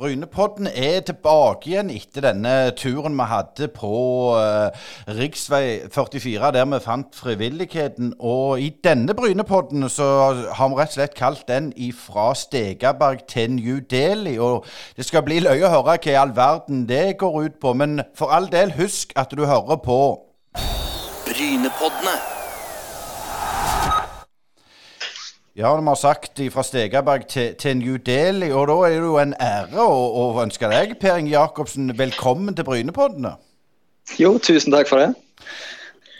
Brynepodden er tilbake igjen etter denne turen vi hadde på uh, rv. 44, der vi fant frivilligheten. Og i denne Brynepodden så har vi rett og slett kalt den ifra Stegaberg til New Delhi. Og det skal bli løye å høre hva i all verden det går ut på. Men for all del, husk at du hører på Brynepoddene. Ja, vi har sagt fra Stegaberg til, til, New Delhi, og da er det jo en ære å, å ønske deg, Per Inge Jacobsen, velkommen til Brynepoddene. Jo, tusen takk for det.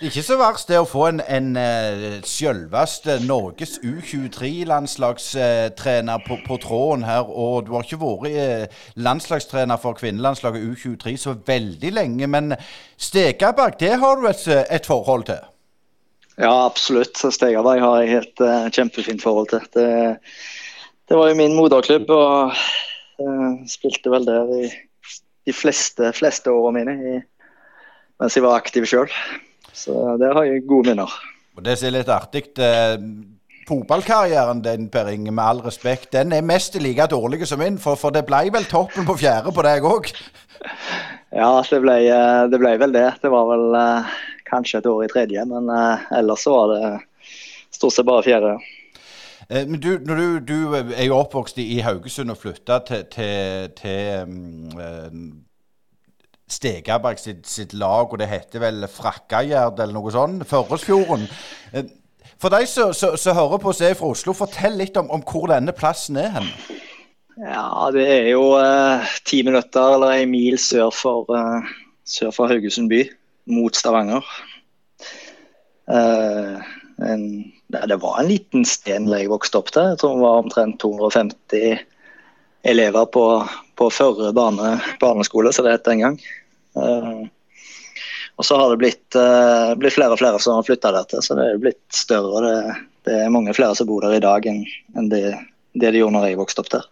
Ikke så verst det å få en, en uh, selveste Norges U23-landslagstrener uh, på, på, tråden her. Og du har ikke vært uh, landslagstrener for kvinnelandslaget U23 så veldig lenge. Men Stegaberg, det har du et, et forhold til? Ja, absolutt. Stegaberg har jeg helt uh, kjempefint forhold til. Det, det, var jo min moderklubb, og uh, spilte vel der i de fleste, fleste årene mine i, mens jeg var aktiv sjøl. Så der har jeg gode minner. Og Det som er litt artig, uh, fotballkarrieren din, Per Inge, med all respekt, den er mest like dårlig som min, for, for det ble vel toppen på fjerde på deg òg? Ja, det ble, det ble, vel det. Det var vel kanskje et år i tredje, men uh, ellers så var det stort sett bare fjerde. Eh, men du, du, du, er jo oppvokst i Haugesund og flytta til, til, til um, Stegaberg sitt, sitt, lag, og det heter vel Frakkagjerd eller noe sånt? Førresfjorden. For deg som hører på oss er fra Oslo, fortell litt om, om, hvor denne plassen er hen. Ja, det er jo ti uh, minutter eller en mil sør for, uh, sør for Haugesund by mot Stavanger. Uh, en, det var en liten sten jeg vokste opp til. Jeg tror det var omtrent 250 elever på, på Førre barne, barneskole, som det het den gang. Uh, og så har det blitt, uh, blitt, flere og flere som har flytta der til, så det er blitt større. Det, det, er mange flere som bor der i dag enn, enn det, det de gjorde når jeg vokste opp der.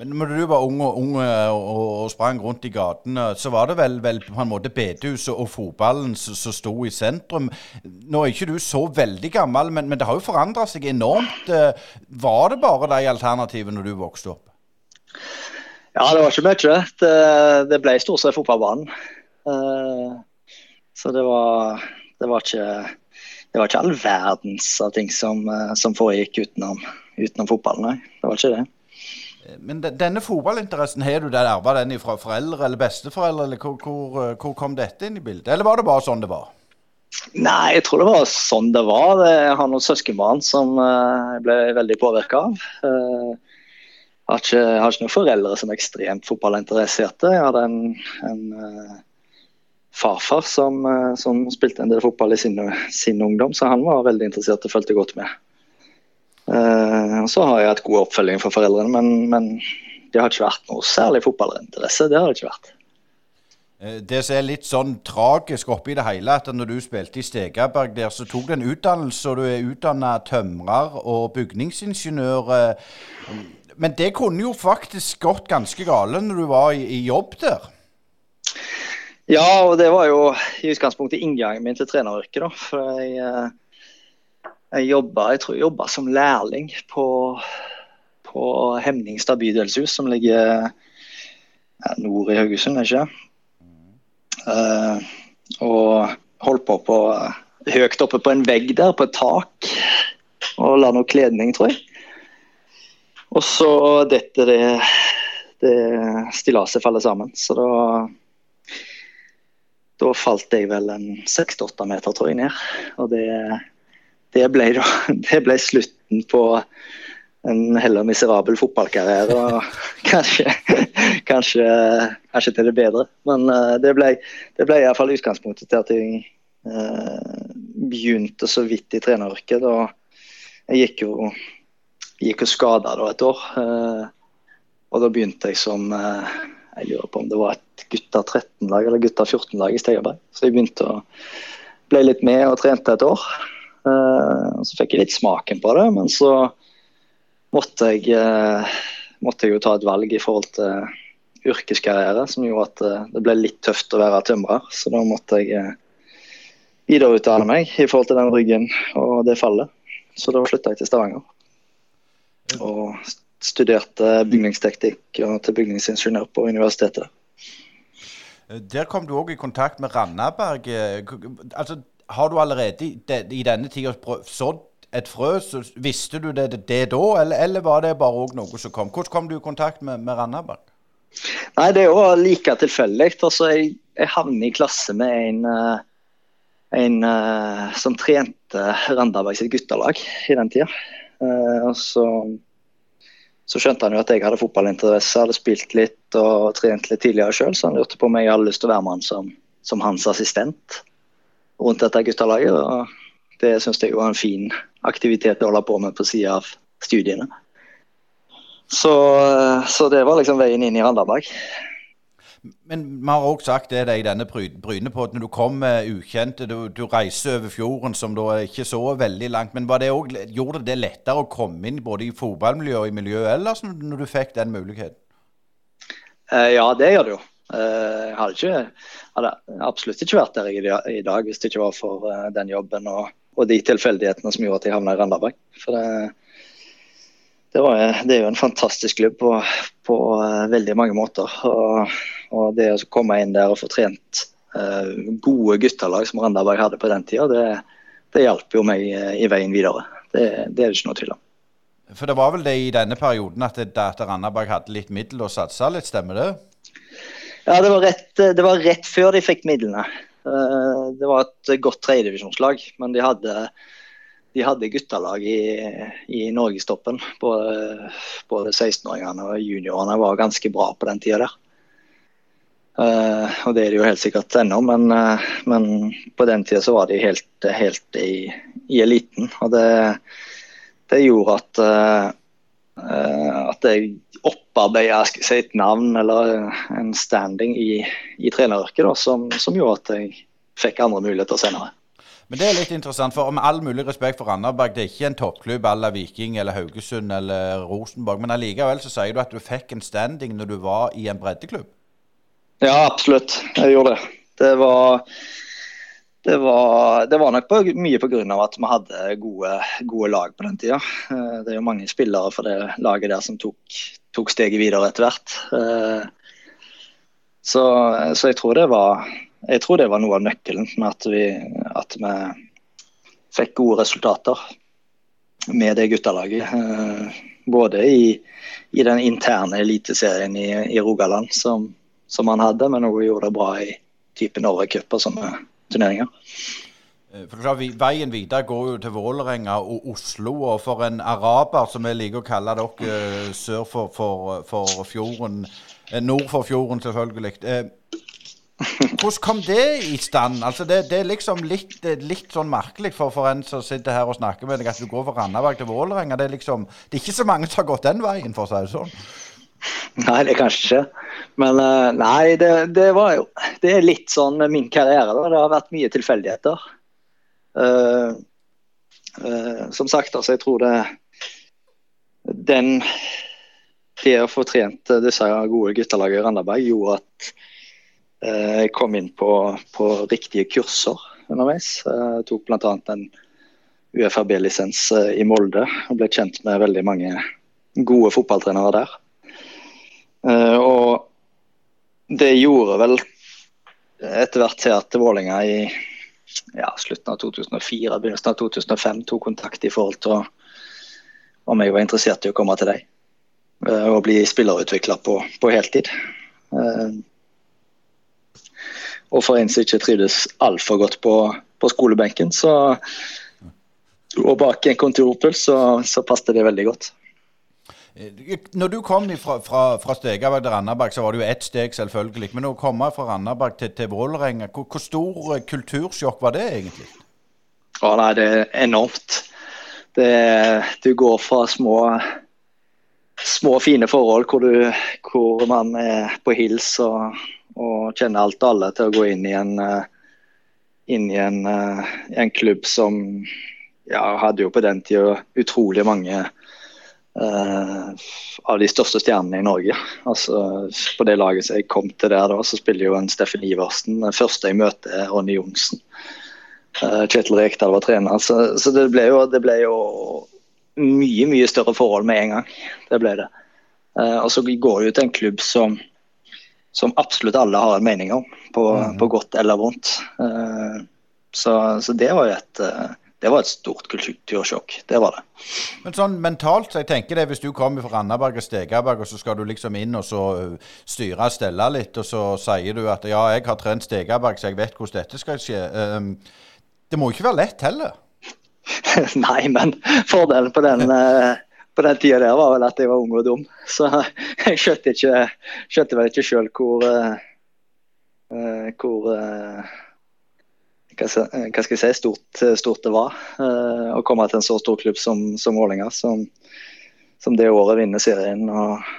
Men når du var ung, og, ung og, og, sprang rundt i gatene, så var det vel, vel på en måte bedehuset og fotballen som sto i sentrum. Nå er ikke du så veldig gammel, men, men det har jo forandra seg enormt. Eh, var det bare de alternativene når du vokste opp? Ja, det var ikke mye. Det, det ble stort sett fotballbanen. Uh, så det var, det var ikke det var ikke all verdens av ting som, eh, som foregikk utenom, utenom fotballen. Nei, det var ikke det. Men denne fotballinteressen, har du der arva den fra foreldre eller besteforeldre? eller hvor, hvor, eh, hvor, kom dette inn i bildet? Eller var det bare sånn det var? Nei, jeg tror det var sånn det var. Jeg har noen søskenbarn som eh, jeg ble veldig påvirka av. Jeg har, ikke, jeg har ikke noen foreldre som er ekstremt fotballinteresserte. Jeg hadde en, en farfar som, eh, som, spilte en del fotball i sin, sin, ungdom, så han var veldig interessert og fulgte godt med. Uh, så har jeg hatt god oppfølging fra foreldrene, men, men det har ikke vært noe særlig fotballinteresse. Det har det ikke vært. Eh, det som er litt sånn tragisk oppi det hele, at når du spilte i Stegaberg der, så tok du en utdannelse, og du er utdanna tømrer og bygningsingeniør. Men det kunne jo faktisk gått ganske gale når du var i, i jobb der? Ja, og det var jo i utgangspunktet inngangen min til treneryrket. da, for jeg, eh, jeg jobba jeg tror jeg jobba som lærling på, på Hemningstad bydelshus, som ligger nord i Haugesund, ikke uh, Og holdt på på høyt oppe på en vegg der, på et tak, og la noe kledning, tror jeg. Og så detter det, det stillaset faller sammen. Så da da falt jeg vel en seks-åtte meter, tror jeg, ned. Og det, det, ble, det ble slutten på en heller miserabel fotballkarriere. Og kanskje, kanskje, kanskje, til det bedre. Men uh, det ble, det ble iallfall utgangspunktet til at jeg uh, begynte så vidt i treneryrket. Jeg gikk jo, gikk jo skada et år. Uh, og da begynte jeg som Jeg lurer på om det var et gutta 13-lag eller gutta 14-lag i Stegerberg. Så jeg begynte å bli litt med og trente et år. Uh, så fikk jeg litt smaken på det, men så måtte jeg, uh, måtte jeg jo ta et valg i forhold til yrkeskarriere, som gjorde at uh, det ble litt tøft å være tømrer. Så da måtte jeg videreutdanne meg i forhold til den ryggen og det fallet. Så da flytta jeg til Stavanger. Og studerte bygningsteknikk og til bygningsingeniør på universitetet. Der kom du òg i kontakt med Randaberg. Altså, har du allerede i, denne tida sådd et frø? Så visste du det, det da, eller, eller, var det bare noe som kom? Hvordan kom du i kontakt med, med Randaberg? Nei, det er jo like tilfeldig. Altså, jeg, jeg havnet i klasse med en, eh, en uh, som trente Randaberg sitt guttelag i den tida. Og så, så, skjønte han jo at jeg hadde fotballinteresse, hadde spilt litt og trent litt tidligere sjøl, så han lurte på om jeg hadde lyst til å være med han som, som hans assistent rundt dette guttelaget. Og det syns jeg var en fin aktivitet å holde på med på sida av studiene. Så, så, det var liksom veien inn i Randaberg. Men vi har òg sagt det i denne Brynepodden. Du kommer ukjente, du, du, reiser over fjorden, som da er ikke så veldig langt. Men det også, gjorde det lettere å komme inn både i fotballmiljøet og i miljøet ellers, når du fikk den muligheten? Eh, ja, det gjør det jo. Eh, jeg hadde, ikke, hadde, absolutt ikke vært der i, i dag hvis det ikke var for eh, den jobben og, og de tilfeldighetene som gjorde at jeg havna i Randaberg. For det, det, var, det, er jo en fantastisk klubb på, på uh, veldig mange måter. Og, og, det å komme inn der og få trent gode guttelag som Randaberg hadde på den tida, det, det hjalp jo meg i veien videre. Det, det, er det ikke noe tvil om. For det var vel det i denne perioden at, at Randaberg hadde litt middel å satse litt, stemmer det? Ja, det var rett, det var rett før de fikk midlene. Det var et godt tredjedivisjonslag, men de hadde de hadde guttelag i, i norgestoppen. Både, både 16-åringene og juniorene var ganske bra på den tida der. Uh, og det er de jo helt sikkert ennå, men, men, på den tida så var de helt, helt i, i, eliten. Og det, det gjorde at, at jeg opparbeida si, et navn eller en standing i, i treneryrket som, som gjorde at jeg fikk andre muligheter senere. Men det er litt interessant, for med all mulig respekt for Randaberg, det er ikke en toppklubb à la Viking eller Haugesund eller Rosenborg. Men allikevel så sier du at du fikk en standing når du var i en breddeklubb? Ja, absolutt. Jeg gjorde det. Det var, det var, det var nok på, mye pga. at vi hadde gode, gode, lag på den tida. Eh, det er jo mange spillere for det laget der som tok, tok steget videre etter hvert. Eh, så, så jeg tror var jeg tror det var noe av nøkkelen med at vi, at vi fikk gode resultater med det guttelaget. Eh, både i, i den interne eliteserien i, i Rogaland som, som, han hadde, men òg gjorde det bra i type Norway Cup og sånne turneringer. Eh, for klart, Veien videre går jo til Vålerenga og Oslo. og For en araber, som vi liker å kalle dere eh, sør for, for, for fjorden, nord for fjorden selvfølgelig. Hvordan kom det i stand? Altså det, det er liksom litt, litt, sånn merkelig for, for en som sitter her og snakker med deg, at du går fra Randaberg til Vålerenga. Det, liksom, det er ikke så mange som har gått den veien, for å si det sånn. Nei, det kanskje ikke. Men uh, nei, det, det, var jo Det er litt sånn min karriere. Da. Det har vært mye tilfeldigheter. Uh, uh, som sagt, altså, jeg tror det Den Det å få trent disse gode guttelagene i Randaberg gjorde at Eh, jeg kom inn på, på riktige kurser underveis. Jeg eh, tok bl.a. en UFRB-lisens eh, i Molde og ble kjent med veldig mange gode fotballtrenere der. Og det gjorde vel etter hvert til at Vålerenga i ja, slutten av 2004, begynnelsen av 2005 tok kontakt i forhold til om jeg var interessert i å komme til deg og bli spillerutvikler på, på heltid. Og for en som ikke trivdes altfor godt på, på, skolebenken, så, og bak en kontorpuls, så, så passet det veldig godt. Eh, når du kom fra, fra, fra Stegaberg til Randaberg, så var det jo ett steg, selvfølgelig. Men å komme fra Randaberg til, til Vålerenga, hvor, hvor, stor eh, kultursjokk var det egentlig? Å nei, det er enormt. Det, du går fra små, små fine forhold hvor, du, hvor man er på hils og og kjenner alt og alle til å gå inn i en, eh, inn i en, en klubb som ja, hadde jo på den tida utrolig mange uh, av de største stjernene i Norge. Altså, på det laget som jeg kom til der, da, så spiller jo en Steffen Iversen. Den første jeg møter, Ronny Johnsen. Uh, Kjetil Rekdal var trener. Så, så det, ble jo, det, ble jo, mye, mye større forhold med en gang. Det ble det. Uh, og så går det til en klubb som, som absolutt alle har en mening om, på, mm. på godt eller vondt. Så, så, det var jo et det var et stort kultursjokk. Det var det. Men sånn mentalt, så jeg tenker det, hvis du kommer fra Randaberg og Stegaberg, og så skal du liksom inn og så styre og stelle litt, og så sier du at ja, jeg har trent Stegaberg, så jeg vet hvordan dette skal skje. Det må jo ikke være lett heller? Nei, men fordelen på den, eh, på den tida der var vel at jeg var ung og dum. Så jeg skjønte, ikke, skjønte vel ikke sjøl hvor, uh, hvor hva skal jeg si, stort, stort det var uh, å komme til en så stor klubb som, som Vålerenga, som, som, det året vinner serien. Og,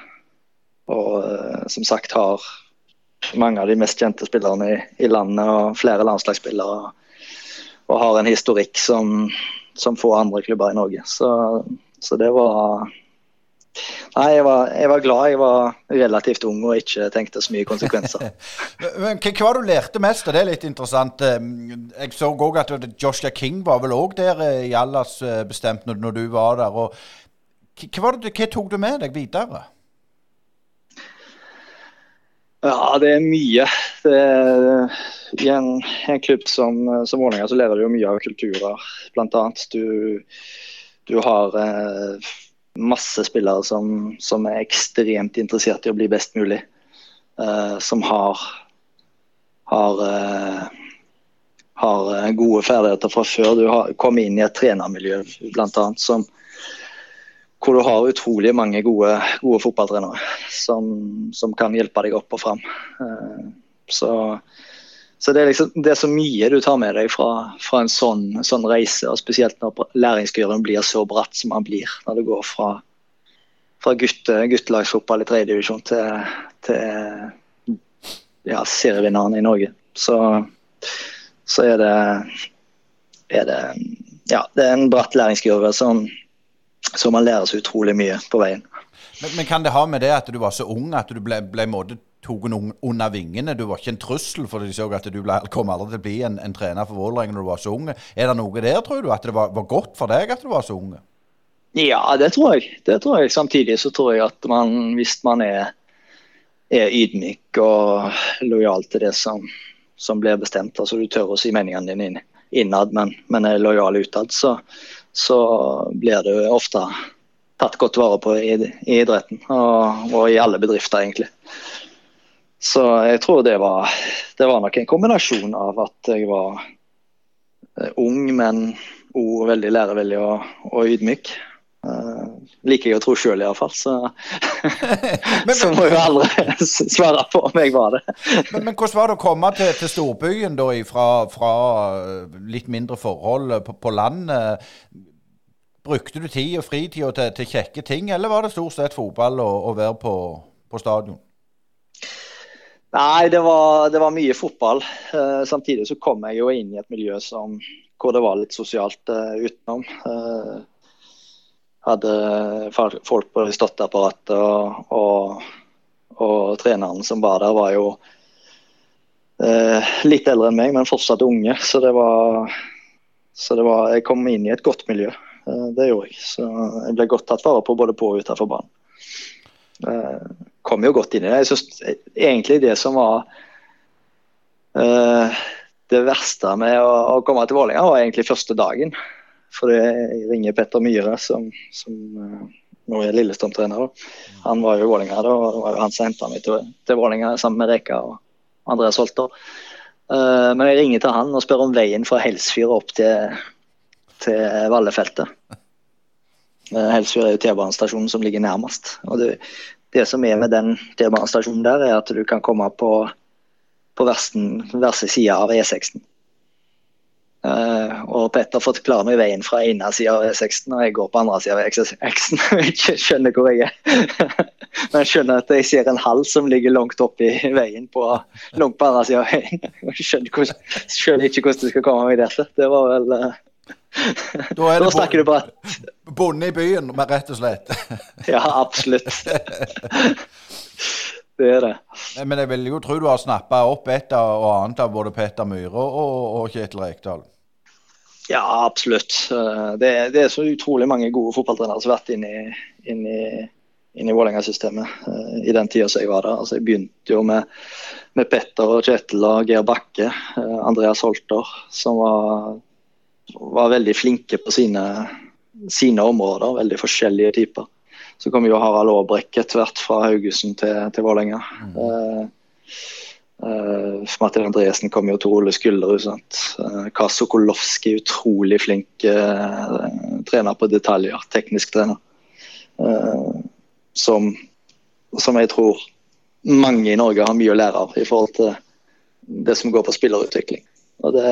og som sagt har mange av de mest kjente spillerne i, i landet og flere landslagsspillere og har en historikk som, som få andre klubber i Norge. Så, så det var Nei, jeg var, jeg var, glad jeg var relativt ung og ikke tenkte så mye konsekvenser. Men Hva var du lærte mest, det er litt interessant. Jeg så òg at Joshua King var vel òg der eh, i allas når, når du var der. og hva, det, hva tok du med deg videre? Ja, det er mye. Det er, I en, en, klubb som, som Vålerenga så lærer du jo mye av kulturer, bl.a. Du, du har eh, masse spillere som, som, er ekstremt interessert i å bli best mulig. Uh, som har, har, uh, har eh, gode ferdigheter fra før. Du har kommet inn i et trenermiljø bl.a. som hvor du har utrolig mange gode, gode fotballtrenere som, som, kan hjelpe deg opp og fram. Uh, så det, er liksom, det er så mye du tar med deg fra, fra en sånn, sånn, reise, og spesielt når læringskurven blir så bratt som han blir. Når det går fra, fra gutte, guttelagsfotball i tredjedivisjon til, til ja, serievinneren i Norge. Så, så er det, er det ja, det er en bratt læringskurve som som man lærer seg utrolig mye på veien. Men, men, kan det ha med det at du var så ung at du ble, ble måte noen under vingene? Du var ikke en trussel, for de så at du ble, kom aldri til å bli en, en trener for Vålerenga når du var så ung. Er det noe der, tror du? At det var, var, godt for deg at du var så ung? Ja, det tror jeg. Det tror jeg. Samtidig så tror jeg at man, hvis man er, er ydmyk og lojal til det som, som blir bestemt, altså du tør å si meningene dine innad, men, men er lojal utad, så, så blir du ofte tatt godt vare på i, i idretten. Og, og, i alle bedrifter, egentlig. Så jeg tror det var, det var nok en kombinasjon av at jeg var eh, ung, men òg veldig lærevillig og, og ydmyk. Uh, liker jeg å tro sjøl, iallfall. Så, men, så må jo aldri svare på om jeg var det. men, men, hvordan var det å komme til, til storbyen da, fra, fra, litt mindre forhold på, på landet? Brukte du tid og fritida til, til, kjekke ting, eller var det stort sett fotball å være på, på stadion? Nei, det var, det var mye fotball. Uh, samtidig så kom jeg jo inn i et miljø som, hvor det var litt sosialt uh, utenom. Uh, hadde folk på støtteapparatet, og, og, og, treneren som var der, var jo eh, litt eldre enn meg, men fortsatt unge. Så det var, så det var Jeg kom inn i et godt miljø. Eh, det gjorde jeg. Så jeg ble godt tatt vare på både på og utenfor banen. Eh, kom jo godt inn i det. Jeg synes egentlig det som var uh, det verste med å, å komme til Vålerenga, var egentlig første dagen. For jeg ringer Petter Myhre, som, som uh, nå er Lillestrøm-trener. Han var jo i Vålerenga da, og det var jo han som henta meg til, til Vålerenga sammen med Reka og Andreas Holter. Uh, men jeg ringer til han og spør om veien fra Helsfyr opp til, til Vallefeltet. Uh, Helsfyr er jo T-banestasjonen som ligger nærmest. og det, det som er med den T-banestasjonen der, er at du kan komme på, på verste side av E16. Uh, og Petter forklarer meg veien fra ene sida av E16, og jeg går på andre sida av E16 og ikke skjønner hvor jeg er. Men jeg skjønner at jeg ser en hall som ligger langt opp i veien på, langt på andre sida av veien. Jeg skjønner, skjønner, ikke hvordan du skal komme meg dit. Det var vel uh, Da, da snakker du bare Bonde i byen, rett og slett? ja, absolutt. Det er det. Men jeg vil jo tro du har snappa opp et og annet av både Petter Myhre og, og Kjetil Rekdal? Ja, absolutt. Det, det, er så utrolig mange gode fotballtrenere som har vært inne i, inn i, inn i Vålerenga-systemet i den tida som jeg var der. Altså, jeg begynte jo med, med Petter og Kjetil og Geir Bakke, Andreas Holter, som var, var veldig flinke på sine, sine områder. Veldig forskjellige typer. Så kom jo Harald Aabrekk etter hvert fra Haugesund til, til Vålerenga. Mm. Uh, uh, Martin Andresen kom jo til Ole Skulderud. Uh, Kaso Kolowski, utrolig flink uh, trener på detaljer. Teknisk trener. Uh, som, som jeg tror mange i Norge har mye å lære av i forhold til det som går på spillerutvikling. Og det,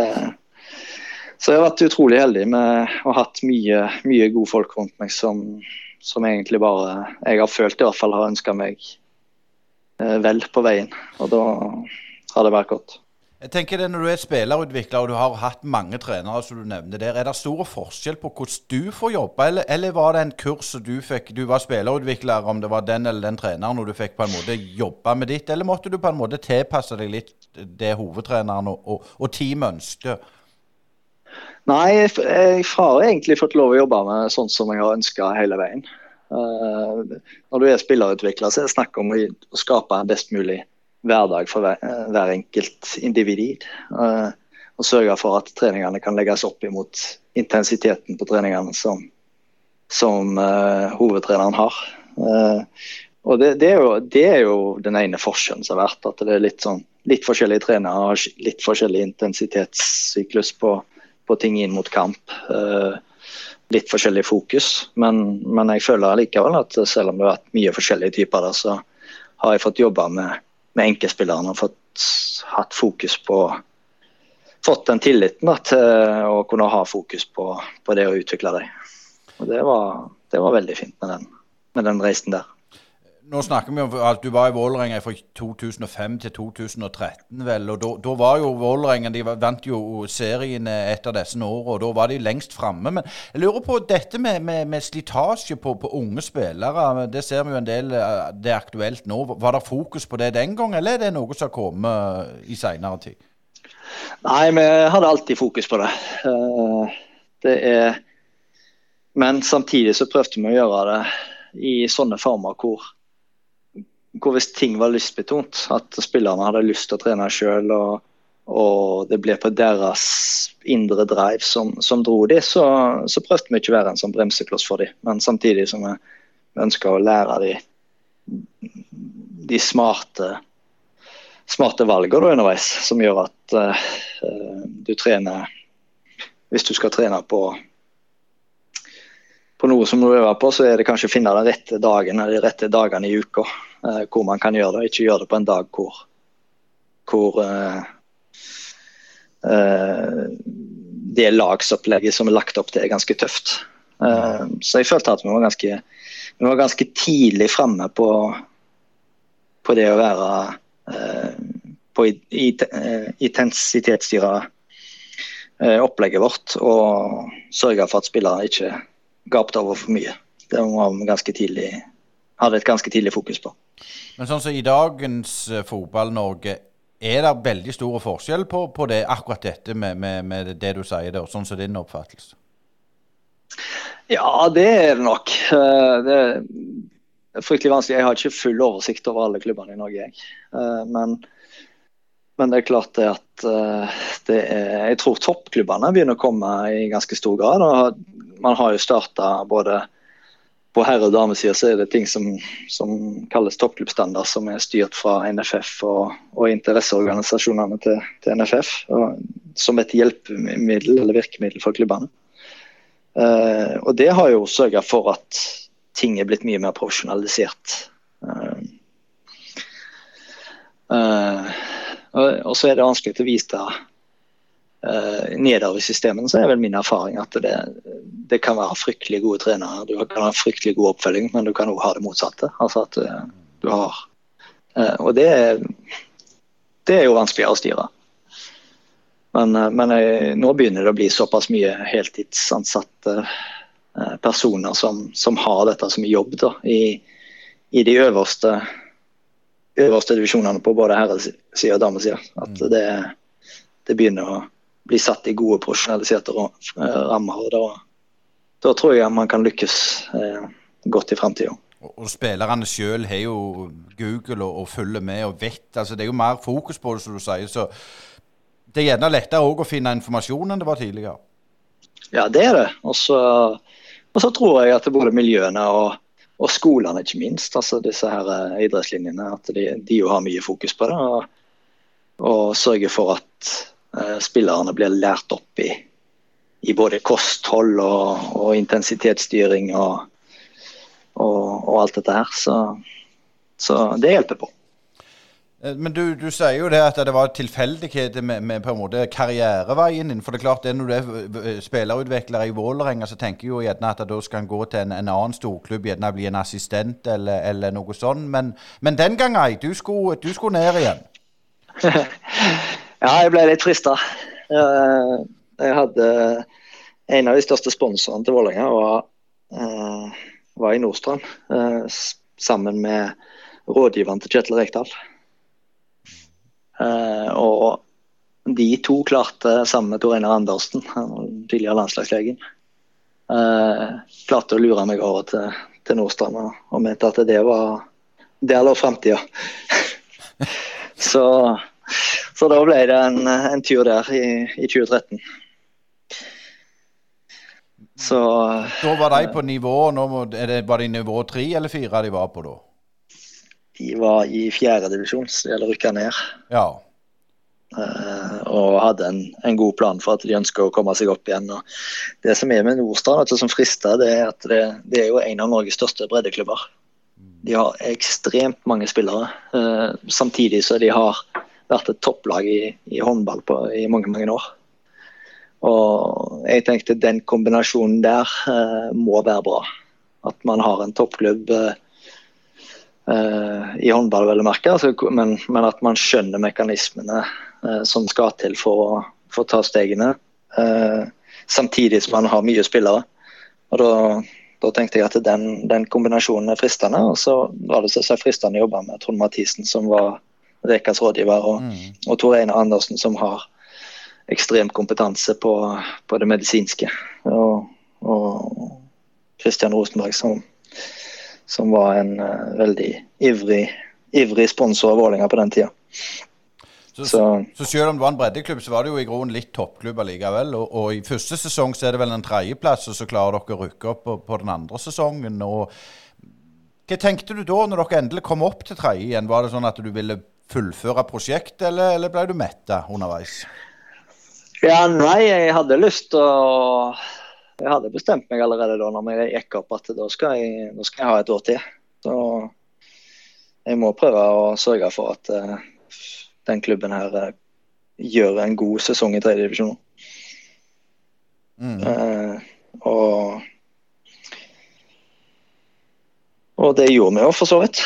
så jeg har vært utrolig heldig med å ha hatt mye, mye gode folk rundt meg som, som egentlig bare jeg har følt i hvert fall har ønska meg eh, vel på veien. Og da har det vært godt. Jeg tenker det Når du er spillerutvikler og du har hatt mange trenere, som du nevner der, er det stor forskjell på hvordan du får jobbe, eller, eller var det en kurs du fikk Du var spillerutvikler, om det var den eller den treneren, og du fikk på en måte jobbe med ditt, eller måtte du på en måte tilpasse deg litt det hovedtreneren og, og, og teamet ønsket? Nei, jeg har egentlig fått lov å jobbe med sånn som jeg har ønska hele veien. Uh, når du er spillerutvikler, så er det snakk om å, skape en best mulig hverdag for hver, hver enkelt individ. Uh, og sørge for at treningene kan legges opp imot intensiteten på treningene som, som hovedtreneren har. og det, det, er jo, det, er jo, den ene forskjellen som har vært. At det er litt, sånn, litt forskjellige trenere har litt forskjellig intensitetssyklus på, på ting inn mot kamp. Uh, litt forskjellig fokus, men, men, jeg føler likevel at selv om det har vært mye forskjellige typer der, så har jeg fått jobba med, med enkeltspillerne og fått hatt fokus på Fått den tilliten da, til å kunne ha fokus på, på det å utvikle dem. Og det var, det var veldig fint med den, med den reisen der nå snakker vi om at du var i Vålerenga fra 2005 til 2013, vel. Og da var jo Vålerenga De vant jo serien etter disse årene, og da var de lengst framme. Men jeg lurer på dette med, med, med slitasje på, på, unge spillere. Det ser vi jo en del eh, det er aktuelt nå. Var det fokus på det den gang, eller er det noe som har kommet i seinere tid? Nei, vi hadde alltid fokus på det. Eh, det er Men samtidig så prøvde vi å gjøre det i sånne former hvor hvor hvis ting var lystbetont, at spillerne hadde lyst til å trene sjøl og, og, det ble på deres indre drive som, som dro de, så, så, prøvde vi ikke å være en sånn bremsekloss for dem. Men samtidig som vi ønska å lære de, de smarte, smarte valgene underveis, som gjør at uh, du trener Hvis du skal trene på på noe som du øver på, så er det kanskje å finne den rette dagen eller de rette dagene i uka uh, hvor man kan gjøre det. Ikke gjøre det på en dag hvor, hvor uh, uh, det lagsopplegget som er lagt opp til, er ganske tøft. så jeg følte at vi var ganske, vi var ganske tidlig framme på, på, det å være på intensitetsstyre opplegget vårt og sørge for at spillere ikke gapte over for mye. Det var vi ganske tidlig, hadde et ganske tidlig fokus på. Men sånn som i dagens uh, Fotball-Norge, er det veldig store forskjell på, på det, akkurat dette med, med, med, det du sier der, sånn som din oppfattelse? Ja, det er det nok. Uh, det er fryktelig vanskelig. Jeg har ikke full oversikt over alle klubbene i Norge, jeg. Uh, men, men, det er klart det at det er, Jeg tror toppklubbene begynner å komme i ganske stor grad. og Man har jo starta både på herre- og damesida så er det ting som, som kalles toppklubbstandard, som er styrt fra NFF og, og interesseorganisasjonene til, til NFF. Som et hjelpemiddel eller virkemiddel for klubbene. Uh, og det har jo sørga for at ting er blitt mye mer profesjonalisert. Uh, uh, og, så er det vanskelig å uh, nedover i systemene, så er vel min erfaring at det, det, kan være fryktelig gode trenere. Du kan ha fryktelig god oppfølging, men du kan òg ha det motsatte. Altså at uh, du har uh, Og det, det, er jo vanskeligere å styre. Men, men jeg, nå begynner det å bli såpass mye heltidsansatte personer som, som, har dette som jobb da, i, i de øverste øverste divisjonene på både herresida og damesida. At mm. det, det begynner å bli satt i gode profesjonaliserte rammer. Da, da tror jeg man kan lykkes eh, godt i framtida. Og, og spillerne sjøl har jo Google og, og, følger med og vet. altså Det er jo mer fokus på det, som du sier. så det er gjerne lettere å finne informasjon enn det var tidligere. Ja, det er det. Og så, tror jeg at både miljøene og, og skolene, ikke minst, altså disse her eh, idrettslinjene, at de, de jo har mye fokus på det. Og, og sørger for at spillerne blir lært opp i, i både kosthold og, og intensitetsstyring og, og, alt dette her. Så, så det hjelper på. Eh, men du, du, sier jo det at det var tilfeldigheter med, med, på en måte karriereveien din. For det er klart, det når du er spillerutvikler i Vålerenga, så tenker jeg jo gjerne at da skal en gå til en, en annen storklubb, gjerne bli en assistent eller, eller noe sånt. Men, men, den gang ei, du du skulle ned igjen. ja, jeg ble litt frista. Jeg hadde En av de største sponsorene til Vålerenga var, eh, var i Nordstrand, eh, sammen med rådgiveren til Kjetil Rekdal. Eh, og de to klarte, sammen med Tor Einar Andersen, tidligere landslagslegen, eh, klarte å lure meg over til, til Nordstrand og, og, mente at det var Der lå framtida. så, så da ble det en, en tur der i, i 2013. Så, da var de på nivå nå er det, Var det nivå tre eller fire de var på da? De var i fjerdedivisjon, så det gjelder å rykke ned. Ja. Uh, og hadde en, en, god plan for at de ønsker å komme seg opp igjen. Og det som er med Nordstrand, som frister, det er at det, det, er jo en av Norges største breddeklubber. De har ekstremt mange spillere, uh, samtidig så de har vært et topplag i, i håndball på, i mange, mange år. Og jeg tenkte den kombinasjonen der eh, må være bra. At man har en toppklubb eh, i håndball, vel å merke, altså, men, men, at man skjønner mekanismene eh, som skal til for å, for ta stegene. samtidig som man har mye spillere. Og da, da tenkte jeg at den, den, kombinasjonen er fristende. Og så var det så fristende å jobbe med Trond Mathisen, som var Rekas rådgiver, og, mm. og Tor Einar Andersen, som har ekstrem kompetanse på, på det medisinske. Og, og Christian Rosenberg, som, som var en uh, veldig ivrig, ivrig sponsor av Vålerenga på den tida. Så, så, så, selv om det var en breddeklubb, så var det jo i grunnen litt toppklubb allikevel. Og, og, i første sesong så er det vel en tredjeplass, og så klarer dere å rykke opp på, på, den andre sesongen. og Hva tenkte du da, når dere endelig kom opp til tredje igjen? Var det sånn at du ville fullføre prosjektet, eller, eller ble du metta underveis? Ja, nei, jeg hadde lyst til å Jeg hadde bestemt meg allerede da når jeg gikk opp at da skal jeg, da skal jeg ha et år til. Så jeg må prøve å sørge for at uh, den klubben her uh, gjør en god sesong i tredje divisjon. Mm. Uh, og og det gjorde vi jo for så vidt.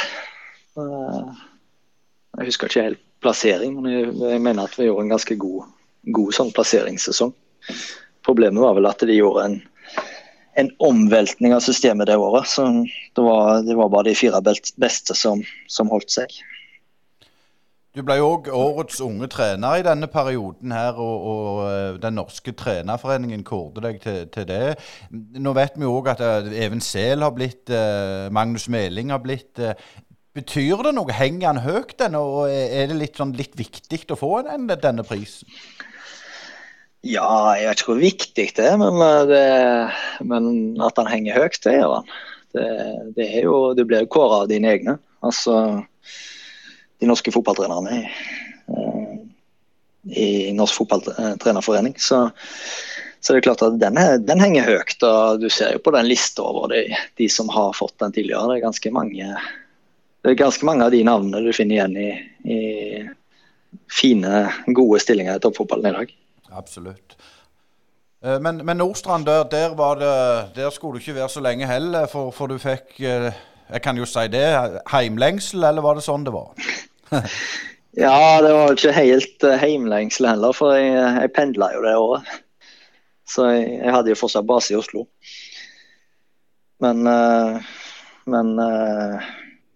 Jeg husker ikke helt plassering, men jeg, mener at vi gjorde en ganske god god sånn plasseringssesong. Problemet var vel at de gjorde en, en omveltning av systemet det året. så Det var, det var bare de fire beste som, som holdt seg. Du ble òg årets unge trener i denne perioden her, og, og eh, Den norske trenerforeningen kårte deg til, til, det. Nå vet vi òg at eh, Even Sehl har blitt, eh, Magnus Meling har blitt. Betyr det noe? Henger han høyt, den, og er det litt, sånn, litt viktig å få den, denne prisen? Ja, jeg vet ikke hvor viktig det er, men, eh, det, men at han henger høyt, det gjør han. Det, det, er jo, du blir jo kåra av dine egne. Altså de norske fotballtrenerne i, eh, i Norsk Fotballtrenerforening. Så, så det er klart at den, den, henger høyt. og Du ser jo på den lista over de, de, som har fått den tidligere. Det er ganske mange, det er ganske mange av de navnene du finner igjen i, i fine, gode stillinger i toppfotballen i dag. Absolutt. Eh, men, men Nordstrand, der, der, det, der, skulle du ikke være så lenge heller, for, for, du fikk eh, Jeg kan jo si det. Heimlengsel, eller var det sånn det var? ja, det var ikke helt uh, heimlengsel heller, for jeg, jeg pendla jo det året. Så jeg, jeg, hadde jo fortsatt base i Oslo. Men Men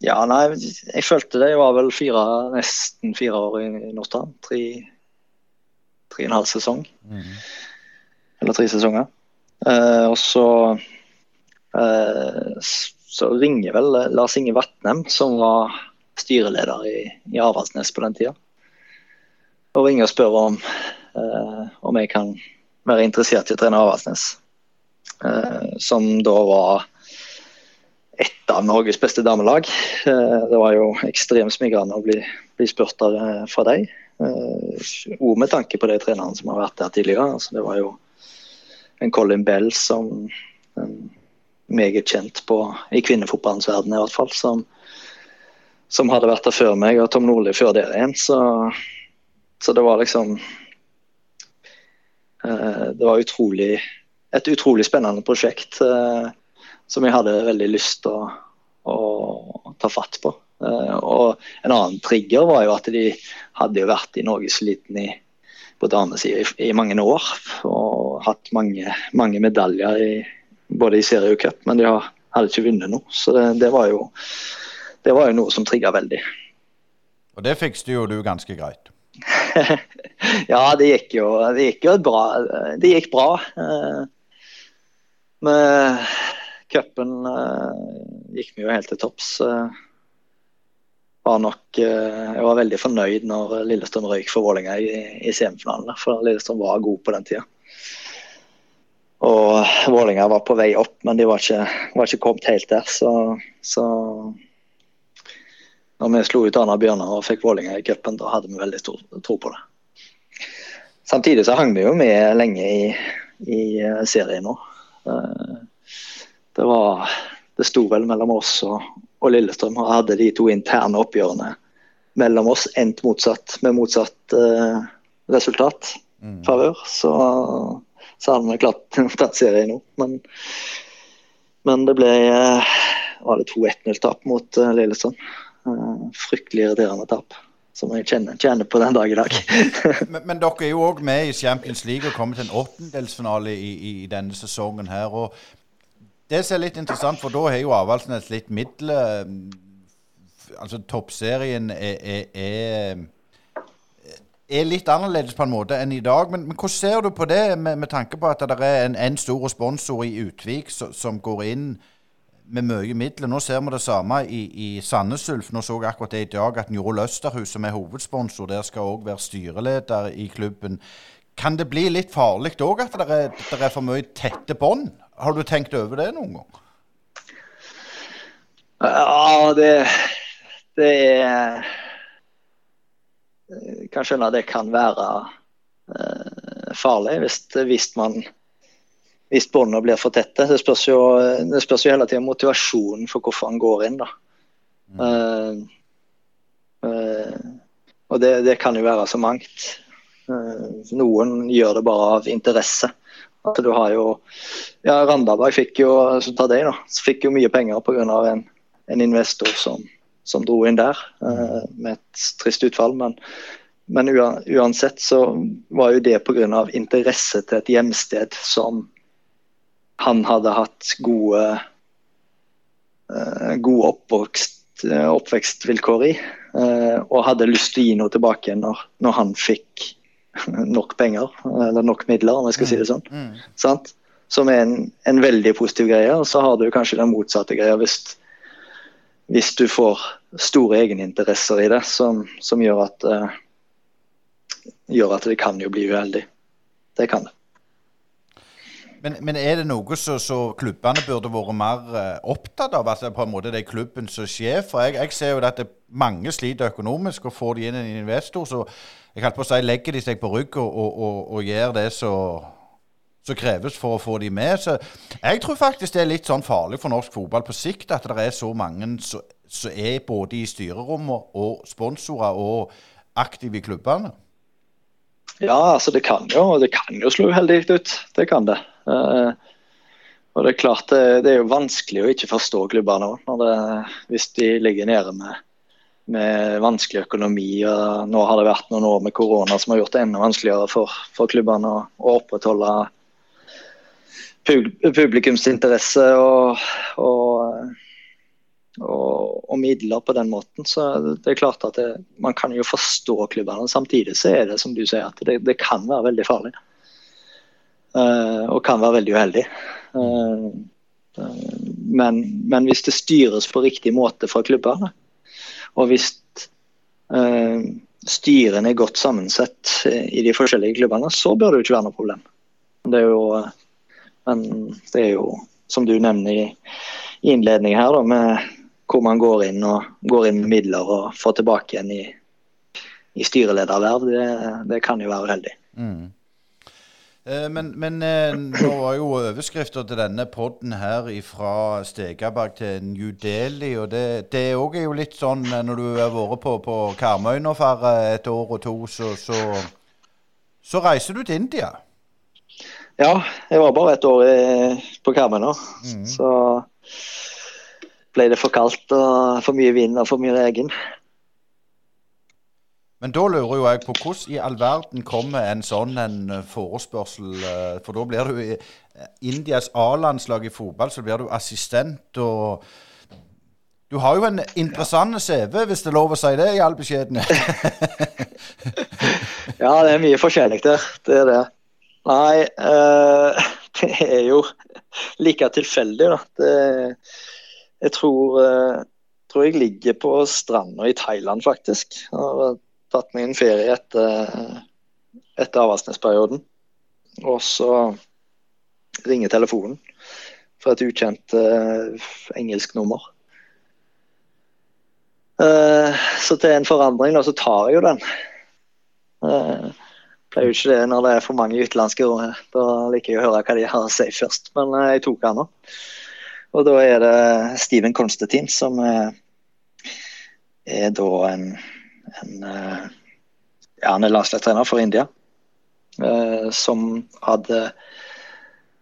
ja, nei, jeg følte det. Jeg var vel fire, nesten fire år i Nordstrand. Tre tre og en halv sesong. Mm. Eller tre sesonger. Eh, og så eh, så ringer vel Lars Inge Vatnem, som var styreleder i, i Avaldsnes på den tida, og ringer og spør om, eh, om jeg kan være interessert i å trene Avaldsnes. som da var av Norges beste damelag. det var jo ekstremt smigrende å bli, bli spurt der fra deg. Og med tanke på de trenerne som har vært der tidligere. Altså, det var jo en Colin Bell som meget kjent på, i kvinnefotballens verden i hvert fall, som, som hadde vært der før meg, og Tom Nordli før der igjen. Så, så, det var liksom eh, Det var utrolig, et utrolig spennende prosjekt eh, som jeg hadde veldig lyst til å, å ta fatt på. Eh, og En annen trigger var jo at de hadde jo vært i norgeseliten i på damesida i, i mange år. Og hatt mange, mange medaljer i, både i serie og cup, men de har, hadde ikke vunnet noe. Så det, det, var jo, det var jo noe som trigga veldig. Og det fikste jo du ganske greit? ja, det gikk jo, det gikk jo bra. Det gikk bra. Men med cupen eh, gikk vi jo helt til topps. Eh, var nok eh, Jeg var veldig fornøyd når Lillestrøm røyk for Vålerenga i, i semifinalen. For Lillestrøm var god på den tida. Og Vålerenga var på vei opp, men de var ikke, var ikke kommet helt der. Så, så når vi slo ut Arna Bjørnar og fikk Vålerenga i cupen, da hadde vi veldig stor tro på det. Samtidig så hang vi jo med lenge i, i serien nå. Eh, det var Det sto vel mellom oss og, og Lillestrøm og hadde de to interne oppgjørene mellom oss endt motsatt, med motsatt eh, resultat. Mm. Favør. Så, så hadde vi klart tatt serien nå. Men, men det ble eh, var det 2-1-0-tap mot eh, Lillestrøm. Uh, fryktelig irriterende tap. Som jeg kjenner, kjenner, på den dag i dag. men, men, dere er jo òg med i Champions League og kommer til en åttendelsfinale i, i, i denne sesongen her. og det som er litt interessant, for da har jo Avaldsnes litt midler Altså toppserien er, er, er, er, litt annerledes på en måte enn i dag. Men, men hvordan ser du på det, med, med tanke på at det er en, en stor sponsor i Utvik som, som går inn med mye midler. Nå ser vi det samme i, i Sandnes Ulf. Nå så jeg akkurat det i dag at Njål Løsterhus, som er hovedsponsor, der skal òg være styreleder i klubben. Kan det bli litt farlig òg at det er, det er for mye tette bånd? Har du tenkt over det noen gang? Ja, det, det er Jeg kan skjønne at det kan være uh, farlig hvis, hvis man hvis båndene blir for tette. Det spørs jo, det spørs jo hele tida motivasjonen for hvorfor han går inn. da. Mm. Uh, uh, og det, det, kan jo være så mangt. Eh, noen gjør det bare av interesse. At du har jo ja, Randaberg fikk jo så ta deg da, fikk jo mye penger pga. En, en investor som, som, dro inn der eh, med et trist utfall. Men, men uansett så var jo det pga. interesse til et hjemsted som han hadde hatt gode, eh, gode oppvokst, uh, oppvekstvilkår i. og hadde lyst til å gi noe tilbake når, når han fikk nok penger, eller nok midler, om jeg skal si det sånn. Mm. mm. Som er en, en, veldig positiv greie. Og så har du kanskje den motsatte greia hvis, hvis du får store egeninteresser i det, som, som gjør, at, uh, gjør at det kan jo bli uheldig. Det kan det. Men, men, er det noe som klubbene burde vært mer uh, opptatt av? Altså på en måte det er klubben som sjef? For jeg, jeg ser jo at mange sliter økonomisk, og får de inn en investor, så jeg holdt på å si, legger de seg på rygg og, og, og, og gjør det som kreves for å få de med. Så jeg tror faktisk det er litt sånn farlig for norsk fotball på sikt at det er så mange som er både i styrerommet og sponsorer og aktive i klubbene. Ja, altså det kan jo, det kan jo slå uheldig ut. Det kan det. Uh, og det er klart det, det, er jo vanskelig å ikke forstå klubbene òg, hvis de ligger nede med med vanskelig økonomi. og Nå har det vært noen år med korona som har gjort det enda vanskeligere for, for klubbene å, å, opprettholde publikumsinteresse og, og, og, og, midler på den måten. Så det er klart at det, man kan jo forstå klubbene. Samtidig så er det som du sier, at det, det kan være veldig farlig. Uh, og kan være veldig uheldig. Uh, men, men, hvis det styres på riktig måte fra klubbene, og hvis styrene er godt sammensett i de forskjellige klubbene, så bør det jo ikke være noe problem. Det er jo, men det er jo, som du nevner i, i innledningen her, da, med hvor man går inn og går inn med midler og får tilbake igjen i, i styrelederverv, det, det, kan jo være uheldig. Mm. Eh, men, men eh, nå var jo overskrifta til denne podden her fra Stegaberg til New Delhi. og Det, det er jo litt sånn eh, når du har vært på, på Karmøy nå for et år og to, så, så, så reiser du til India? Ja, jeg var bare et år på Karmøy nå. Mm. Så ble det for kaldt og for mye vind og for mye regn. Men da lurer jo jeg på hvordan i all verden kommer en sånn en eh, forespørsel eh, For da blir du i eh, Indias A-landslag i fotball, så blir du assistent og Du har jo en interessant CV, hvis det er lov å si det, i all beskjedenhet. ja, det er mye forskjellig der. Det er det. Nei, uh, det er jo like tilfeldig, da. Det jeg tror, uh, tror, jeg ligger på stranda i Thailand, faktisk. Har tatt meg en ferie etter, etter Avaldsnes-perioden. Og så ringer telefonen fra et ukjent uh, engelsk nummer. Uh, så til en forandring da, så tar jeg jo den. Uh, pleier jo ikke det når det er for mange utenlandske ord. Da liker jeg å høre hva de har å si først, men jeg tok den nå. Og da er det Steven Konstantin som er da en, en eh, ja, han er landslagstrener for India. Uh, som hadde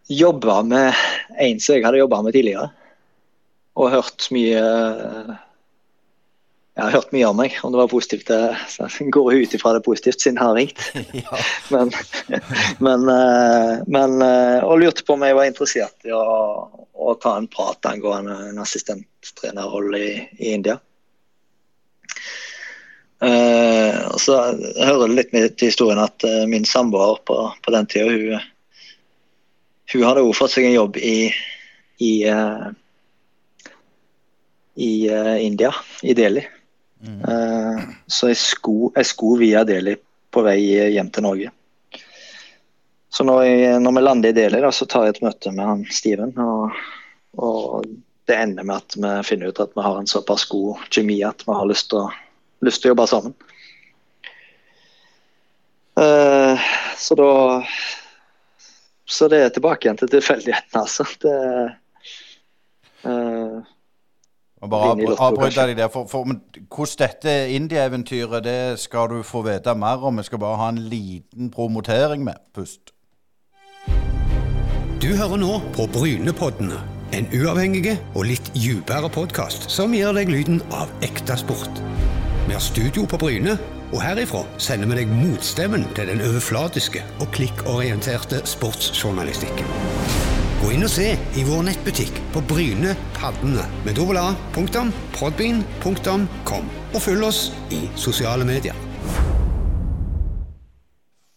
jobba med en som jeg hadde jobba med tidligere. Og hørt mye Jeg har hørt mye om meg, om det var positivt. Så går ut ifra det positivt siden han har ringt. Ja. men, men, uh, men Og lurte på om jeg var interessert i å, å ta en prat angående en assistenttrenerrolle i, i India. Uh, så jeg hører litt med til historien at uh, min samboer på, på, den tida, hun, hun hadde også fått seg en jobb i, i, uh, i India, i Delhi. Mm. så jeg skulle, jeg skulle via Delhi på vei hjem til Norge. Så når, jeg, når, vi lander i Delhi, da, så tar jeg et møte med han Steven. Og, og, det ender med at vi finner ut at vi har en såpass god kjemi at vi har lyst til å, lyst til å jobbe sammen. Uh, så da Så det er tilbake igjen til tilfeldighetene, altså. Det, uh, og bare avbryte deg der. For, for, hvordan dette indieeventyret det skal du få vite mer om. Vi skal bare ha en liten promotering med Pust. Du hører nå på Brynepoddene. En uavhengig og litt dypere podkast som gir deg lyden av ekte sport. Vi har studio på Bryne, og herifra sender vi deg motstemmen til den overflatiske og klikkorienterte sportsjournalistikken. Gå inn og se i vår nettbutikk på Bryne Paddene med dobbel a, punktum, og følg oss i sosiale medier.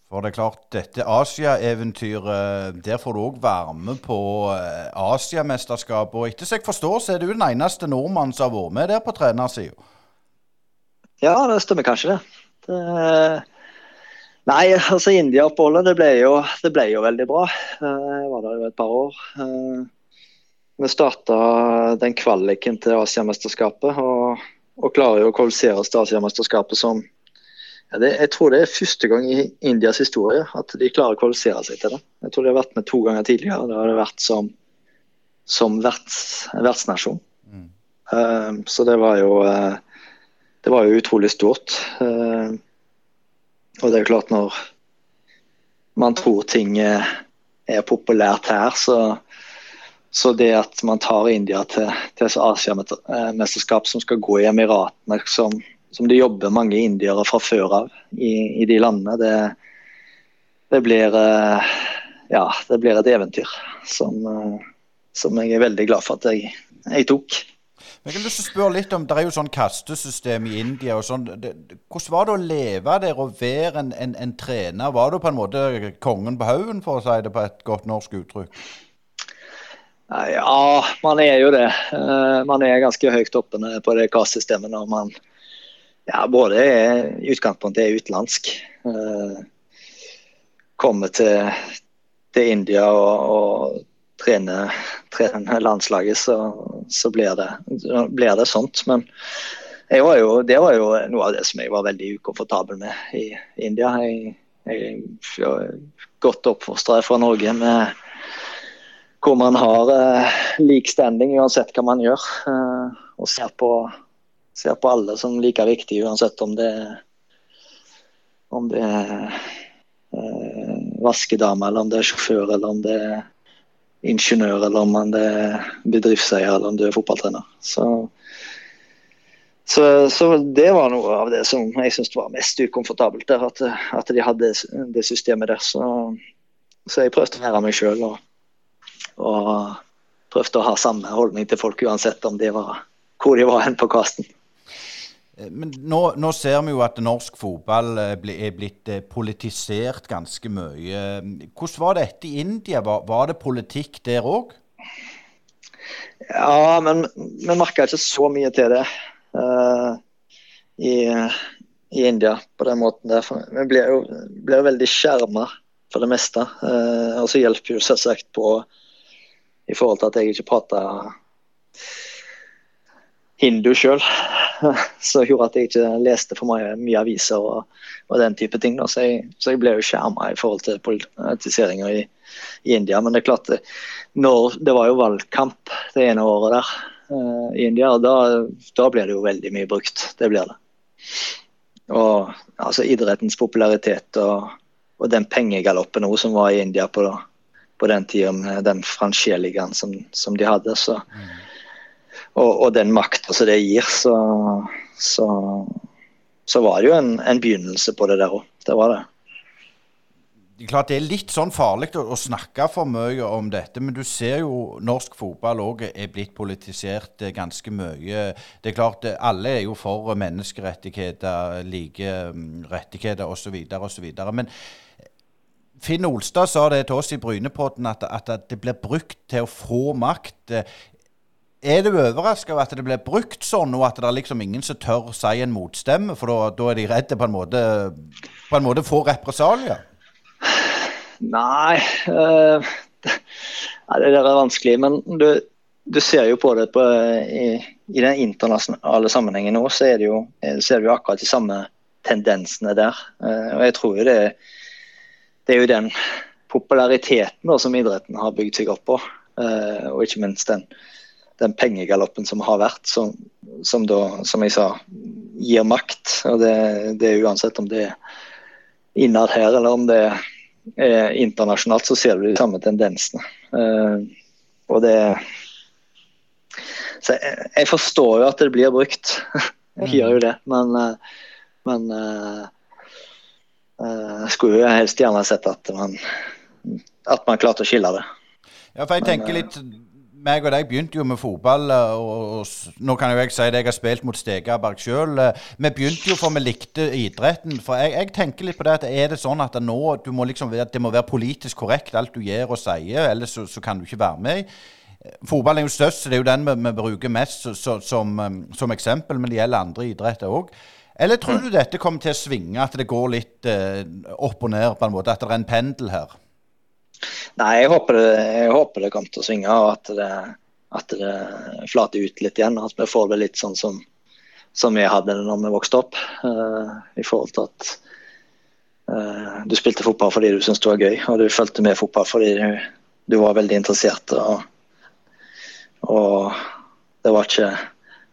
For det er klart, dette Asia-eventyret, der får du òg være med på eh, Asiamesterskapet. Og etter som jeg forstår, så er du den eneste nordmannen som har vært med der på trenersida. Ja, det stemmer kanskje, det. det nei, altså India-oppholdet, det, ble jo, det ble jo veldig bra. Eh, jeg var der jo et par år. Eh, vi starta den kvaliken til Asiamesterskapet, og, og klarer jo å kvalifisere oss til Asiamesterskapet som ja, det, jeg tror det er første gang i Indias historie at de klarer å kvalifisere seg til det. Jeg tror de har vært med to ganger tidligere. Da har det vært som, som verts, vertsnasjon. Mm. Uh, så det var jo uh, det var jo utrolig stort. Uh, og det er jo klart når man tror ting er populært her, så, så det at man tar India til, til Asiamesterskap som skal gå i Emiratene som som det jobber mange indiere fra før av i, i de landene. Det, det, blir, eh, ja, det blir et eventyr som, eh, som, jeg er veldig glad for at jeg, jeg tok. Jeg har lyst til å spørre litt om, Det er jo sånn kastesystem i India. og sånn. Hvordan var det å leve der og være en, en, en trener? Var du på en måte kongen på haugen, for å si det på et godt norsk uttrykk? Ja, man er jo det. Eh, man er ganske høyt oppe på det kastsystemet når man ja, både i utgangspunktet er utenlandsk. Eh, kommer til, til India og, og trener, trener landslaget, så, så blir, det, blir, det, sånt. Men var jo, det var jo noe av det som jeg var veldig ukomfortabel med i India. Jeg, jeg, jeg godt oppfostra fra Norge med hvor man har uh, lik standing uansett hva man gjør. Uh, og ser på, ser på, alle som like viktige uansett om det, om det er uh, vaskedame, eller om det er sjåfør, eller om det er ingeniør, eller om han er bedriftseier, eller om du er fotballtrener. Så, så, så, det var noe av det som jeg syns var mest ukomfortabelt der, at, at de hadde det systemet der. Så, så jeg prøvde å være meg sjøl og, og, prøvde å ha samme holdning til folk uansett om de var, hvor de var hen på kasten. Eh, men nå, nå, ser vi jo at norsk fotball eh, er blitt eh, politisert ganske mye. Hvordan var dette i India? Var, var det politikk der òg? Ja, men vi merka ikke så mye til det uh, i, i, India på den måten der. For vi ble jo, jo veldig skjerma for det meste. Uh, og så hjelper jo selvsagt på i forhold til at jeg ikke prata hindu sjøl. Så gjorde at jeg ikke leste for mye, mye aviser og, og, den type ting. Så jeg, så, jeg, ble jo skjerma i forhold til politiseringa i, i, India. Men det er klart, når, det var jo valgkamp det ene året der uh, i India, og da, da blir det jo veldig mye brukt. Det blir det. Og altså idrettens popularitet og, og den pengegaloppen som var i India på, på den tida med den francheligaen som, som de hadde. så mm og, og den makta som det gir, så, så, så, var det jo en, en begynnelse på det der òg. Det var det. Det er klart det er litt sånn farlig å, å, snakke for mye om dette, men du ser jo norsk fotball òg er blitt politisert eh, ganske mye. Det er klart eh, Alle er jo for menneskerettigheter, like mm, rettigheter osv. osv. Men eh, Finn Olstad sa det til oss i Brynepodden at, at, det blir brukt til å få makt. Er du overraska over at det blir brukt sånn, og at det er liksom ingen som tør si en motstemme? For da er de redde på en måte på en måte få represalier? Nei øh, det, det er vanskelig. Men du, du ser jo på det på, i, i, den internasjonale sammenhengen nå, så er det jo, ser du akkurat de samme tendensene der. Uh, og jeg tror jo det, det er jo den populariteten da, som idretten har bygd seg opp på, og ikke minst den den pengegaloppen som har vært, som, som, da, som jeg sa, gir makt. og det, det, er Uansett om det er innad her eller om det er internasjonalt, så ser du de samme tendensene. Uh, og det så jeg, jeg, forstår jo at det blir brukt. jeg gjør jo det. Men, uh, men uh, skulle jo helst gjerne sett at man, at man klarte å skille det. Ja, for jeg tenker litt meg og deg begynte jo med fotball, eh, og, nå kan jo jeg si det, jeg har spilt mot Stegaberg sjøl. Eh, vi begynte jo for vi likte idretten. For jeg, jeg, tenker litt på det at er det sånn at nå du må liksom, det må være politisk korrekt alt du gjør og sier, ellers så, så kan du ikke være med. Fotball er jo størst, så det er jo den vi, vi bruker mest så, som, eh, som, eksempel, men det gjelder andre idretter òg. Eller tror du dette kommer til å svinge, at det går litt eh, opp og ned, på en måte, at det er en pendel her? Nei, jeg håper, det, jeg håper det kommer til å svinge, og at det, at det flater ut litt igjen. At vi får det litt sånn som, som vi hadde det når vi vokste opp. Uh, I forhold til at uh, du spilte fotball fordi du syntes det var gøy, og du fulgte med fotball fordi du, du var veldig interessert. Og, og det, var ikke,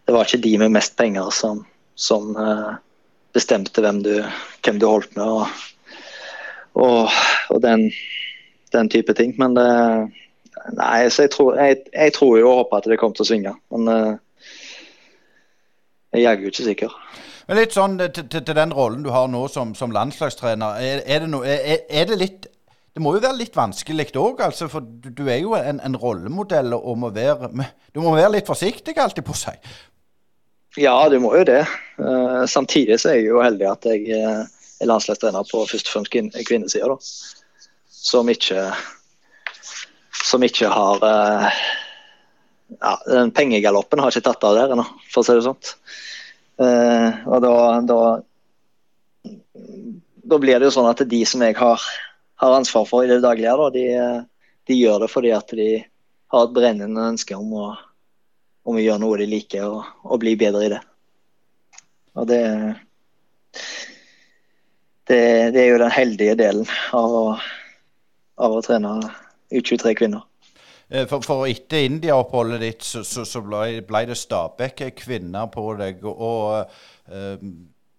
det, var ikke, de med mest penger som, som uh, bestemte hvem du, hvem du holdt med. og, og, og den den type ting. Men det, nei, så jeg tror, jeg, jeg tror jo og håper at det kommer til å svinge. Men uh, jeg er jo ikke sikker. Men litt sånn til, til, den rollen du har nå som, som landslagstrener. Er, er, det no, er, er, det litt det må jo være litt vanskelig òg, altså, for du, du, er jo en, en rollemodell og må være Du må være litt forsiktig, alltid på seg. Ja, du må jo det. Uh, samtidig så er jeg jo heldig at jeg uh, er landslagstrener på først og fremst kvinnesida, som ikke som ikke har uh, ja, den Pengegaloppen har ikke tatt av der ennå, for å si det sånn. og da, da da blir det jo sånn at de som jeg har, har ansvar for i det daglige, da, de, de, gjør det fordi at de har et brennende ønske om å, om å gjøre noe de liker, og, og, bli bedre i det. Og det, det, det er jo den heldige delen av å, av å trene U23 kvinner. Eh, for, for etter India-oppholdet ditt så, så, så ble, ble, det Stabæk kvinner på deg. og uh,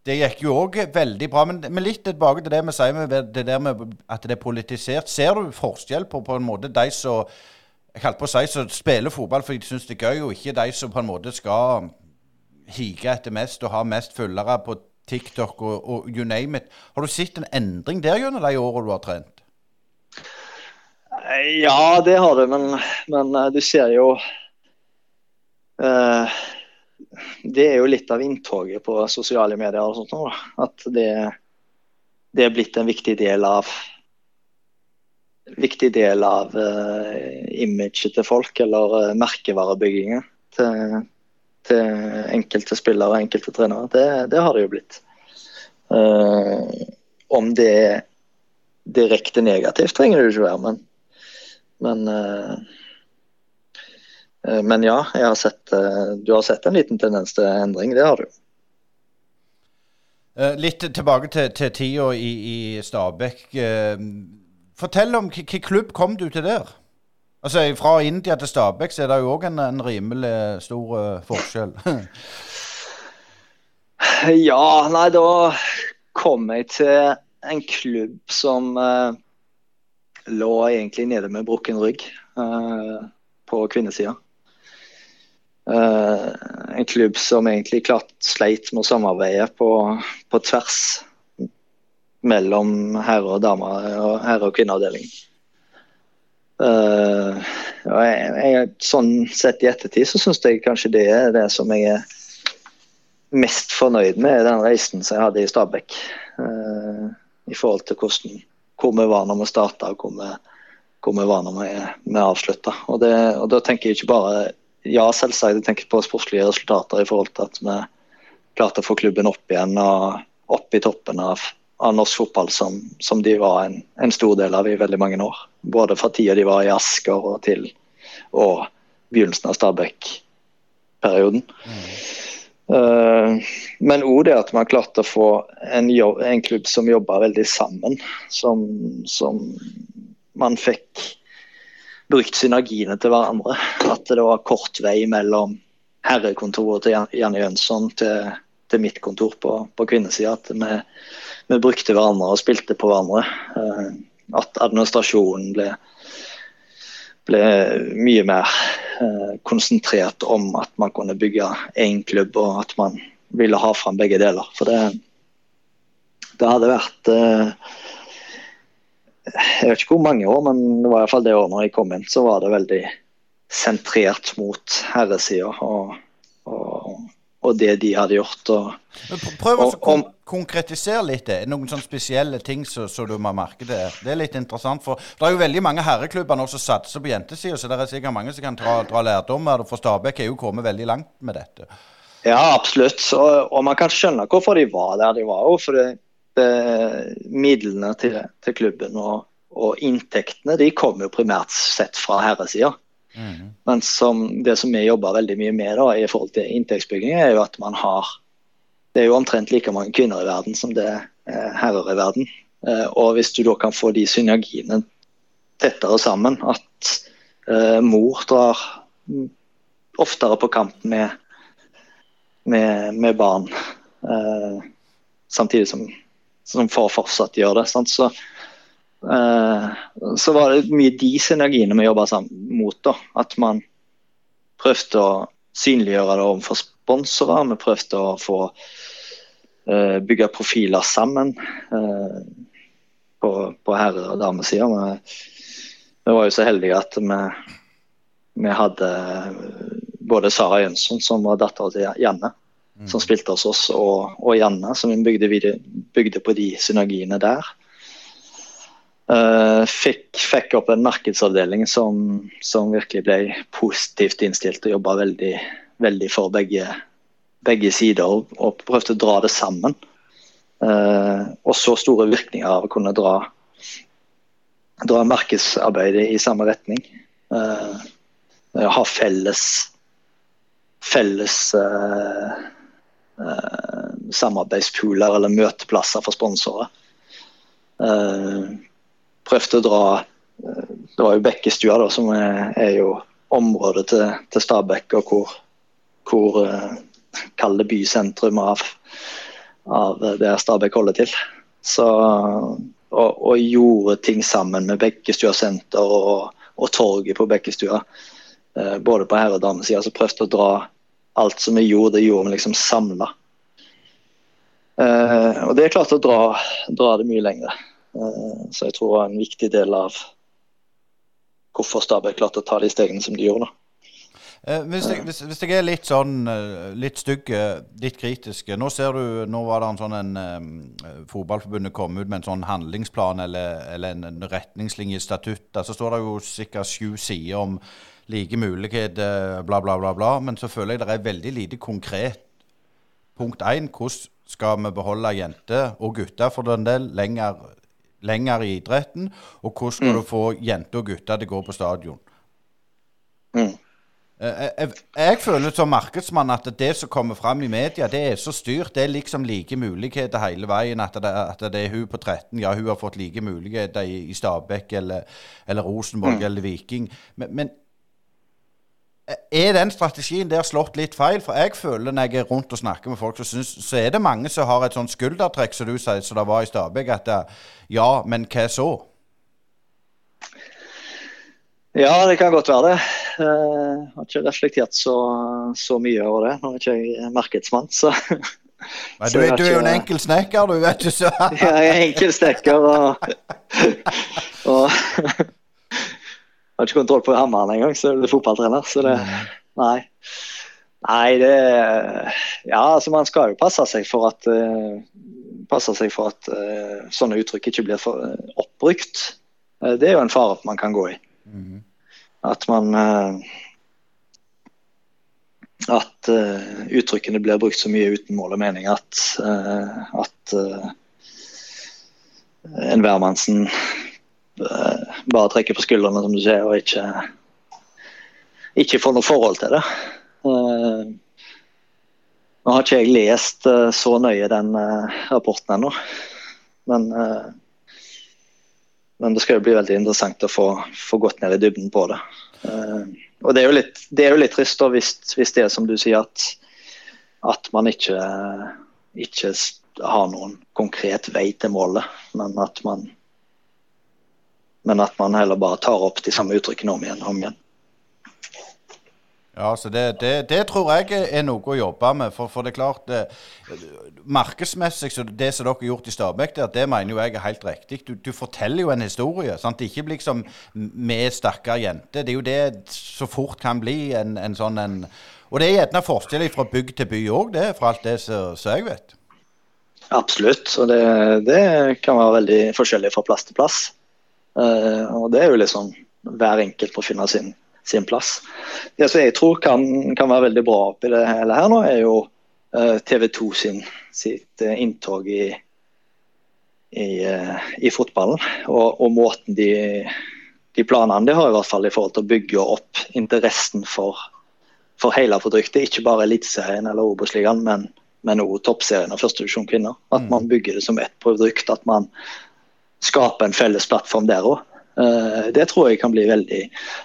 det gikk jo òg veldig bra. Men, men, litt tilbake til det vi sier det der med at det er politisert. Ser du forskjell på på en måte de som jeg holdt på å si, som spiller fotball fordi de syns det er gøy, og ikke de som på en måte skal hige etter mest og ha mest følgere på TikTok og, og you name it. Har du sett en endring der gjennom de årene du har trent? Ja, det har det, men, men eh, du ser jo uh, det er jo litt av inntoget på sosiale medier. og sånt nå, At det, det, er blitt en viktig del av viktig del av uh, imaget til folk, eller uh, merkevarebygginga til, til, enkelte spillere og enkelte trenere. Det, det har det jo blitt. Uh, om det er direkte negativt, trenger det jo ikke være, men, men uh, Eh, men ja, har sett, eh, du har sett en liten tendens til endring. Det har du. Eh, litt tilbake til, til tida i, i Stabæk. Fortell om hvilken klubb kom du til der? Altså Fra India til Stabæk så er det jo òg en, en, rimelig stor forskjell. ja, nei da kom jeg til en klubb som lå egentlig nede med brukken rygg uh, på kvinnesida. Uh, en klubb som egentlig klart sleit med å samarbeide på, på tvers mellom herre- og damer og herre- og kvinneavdeling. Uh, jeg, jeg, sånn sett i ettertid så syns jeg kanskje det er det som jeg er mest fornøyd med i den reisen som jeg hadde i Stabæk. Uh, I forhold til hvordan, hvor vi var når vi starta og hvor vi, var når vi, vi avslutta. Og, og da tenker jeg ikke bare ja, selvsagt. Jeg tenker på sportslige resultater i forhold til at vi klarte å få klubben opp igjen og opp i toppen av, av norsk fotball, som, som de var en, en, stor del av i veldig mange år. Både fra tida de var i Asker og til og begynnelsen av Stabæk-perioden. Mm. Uh, men òg det at man klarte å få en, jobb, en klubb som jobber veldig sammen. Som, som man fikk brukt synergiene til hverandre. At det var kort vei mellom herrekontoret til Janne Jønsson til, til mitt kontor på, på kvinnesida. At vi, vi, brukte hverandre og spilte på hverandre. Eh, at administrasjonen ble, ble mye mer eh, konsentrert om at man kunne bygge én klubb, og at man ville ha fram begge deler. For det, det hadde vært eh, jeg vet ikke hvor mange år, men det var i hvert fall det året når jeg kom inn, så var det veldig sentrert mot herresida og, og, og, det de hadde gjort. Og, Prøv å kon konkretisere litt det. Noen sånne spesielle ting som du må merke det. Det er litt interessant. For det er jo veldig mange herreklubber nå som satser på jentesida, så det er sikkert mange som kan dra, dra lærdom av det. For Stabæk er jo kommet veldig langt med dette. Ja, absolutt. Og, og man kan skjønne hvorfor de var der de var. For det midlene til, til klubben og, og, inntektene de kommer jo primært sett fra herresida. Mm. Men som, det som vi jobber veldig mye med da, i forhold til inntektsbygging, er jo at man har Det er jo omtrent like mange kvinner i verden som det er herrer i verden. Eh, og hvis du da kan få de synergiene tettere sammen, at uh, mor drar oftere på kamp med, med, med barn, uh, samtidig som som far fortsatt gjør det. Sant? Så, så var det mye de synergiene vi jobba mot. da, At man prøvde å synliggjøre det overfor sponsorer. Vi prøvde å få uh, bygge profiler sammen. Uh, på, på herre- og damesida. Vi, vi var jo så heldige at vi, vi hadde både Sara Jønsson, som var dattera til Janne, som spilte hos oss, og, og Janne, som vi bygde, videre, bygde på de synergiene der. Uh, fikk, fikk, opp en markedsavdeling som, som, virkelig ble positivt innstilt og jobba veldig, veldig, for begge, begge sider og, og, prøvde å dra det sammen. Uh, og så store virkninger av å kunne dra, dra markedsarbeidet i samme retning. Uh, ha felles, felles samarbeidspooler eller møteplasser for sponsorer. Uh, prøvde å dra eh, Det var jo Bekkestua, da, som er, er jo området til, til Stabekk, og hvor, hvor Kall det bysentrum av, av der Stabekk holder til. Så, og, og, gjorde ting sammen med Bekkestua senter og, og torget på Bekkestua. Uh, både på herre- og damesida. Så prøvde å dra alt som vi gjorde, det gjorde vi liksom samla. Uh, og det er klart å dra, dra det mye lenger. Eh, så jeg tror det var en viktig del av hvorfor Stabæk klarte å ta de stegene som de gjorde. Eh, hvis, jeg, hvis, hvis, jeg, er litt sånn eh, litt stygg, litt kritisk Nå ser du, nå var det en sånn en Fotballforbundet kom ut med en sånn handlingsplan eller, eller en retningslinje i statutter. Så står det jo sikkert sju sider om like muligheter, bla, bla, bla. bla, Men så føler jeg det er veldig lite konkret. Punkt én, hvordan skal vi beholde jenter og gutter for den del lenger lenger i idretten, og hvordan skal mm. du få jenter og gutter til å gå på stadion? Mm. Jeg, eh, jeg, jeg, føler som markedsmann at det som kommer fram i media, det er så styrt. Det er liksom like muligheter hele veien. At det, at det er hun på 13, ja, hun har fått like muligheter i, i Stabekk eller, eller Rosenborg mm. eller Viking. Men, men er den strategien der slått litt feil? For jeg føler når jeg er rundt og snakker med folk, så, synes, så er det mange som har et sånt skuldertrekk som du sier, som det var i Stabæk. At ja, men hva så? Ja, det kan godt være det. Jeg har ikke reflektert så, så mye over det. Nå er ikke jeg markedsmann, så Nei, du, du, er jo en enkel snekker, du, vet du så. ja, jeg er enkel snekker og, og har ikke kontroll på hammeren engang, så er du fotballtrener. Så det Nei. Nei, det Ja, altså man skal jo passe seg for at uh, passe seg for at uh, sånne uttrykk ikke blir for, uh, oppbrukt. det er jo en fare man kan gå i. Mm. At man At uttrykkene blir brukt så mye uten mål og mening at, at en hvermannsen Eh, bare trekker på skuldrene, som du sier, og ikke, ikke får noe forhold til det. Uh, nå har ikke jeg lest uh, så nøye den rapporten ennå, men, men det skal jo bli veldig interessant å få, få gått ned i dybden på det. Og Det er jo litt, er jo litt trist da, hvis, hvis, det er som du sier, at, at man ikke, ikke har noen konkret vei til målet, men at man men at man heller bare tar opp de samme uttrykkene om igjen om igjen. Ja, så det, det, det, tror jeg er noe å jobbe med. For, for det er klart det, Markedsmessig, så det som dere har gjort i Stabæk, det, det mener jo jeg er helt riktig. Du, du forteller jo en historie. sant? Ikke liksom med stakkar jente. Det er jo det så fort kan bli en, en sånn en Og det er gjerne forskjell fra bygd til by òg, det, for alt det som jeg vet. Absolutt. Og det, det kan være veldig forskjellig fra plass til plass. Uh, og Det er jo liksom hver enkelt får finne sin, sin plass. Det som jeg tror kan, kan, være veldig bra oppi det hele her nå, er jo eh, TV 2 sin, sitt uh, inntog i, i, i fotballen. Og, og måten de, de, planene de har, i hvert fall i forhold til å bygge opp interessen for, for hele produktet. Ikke bare Eliteserien eller Obos-ligaen, men men òg toppserien av førstedivisjon kvinner. At mm. man bygger det som ett produkt. At man skape en felles plattform der òg. Eh, det tror jeg kan bli veldig,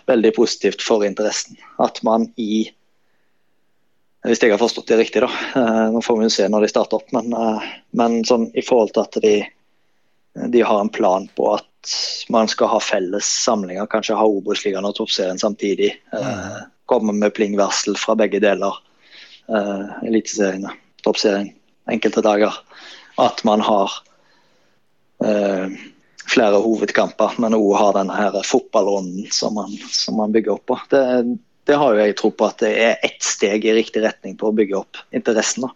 veldig positivt for interessen. At man i Hvis jeg har forstått det riktig, da. Eh, nå får vi jo se når de starter opp. Men, eh, men sånn, i forhold til at de, de, har en plan på at man skal ha felles samlinger, kanskje ha Obos-ligaen og Toppserien samtidig. Mm. Komme med plingvarsel fra begge deler. Eliteseriene, Toppserien, enkelte dager. At man har flere hovedkamper, men òg har denne her fotballånden som, man- som man bygger opp på. Det, det har jo jeg tro på at det er ett steg i riktig retning på å bygge opp interessen. da.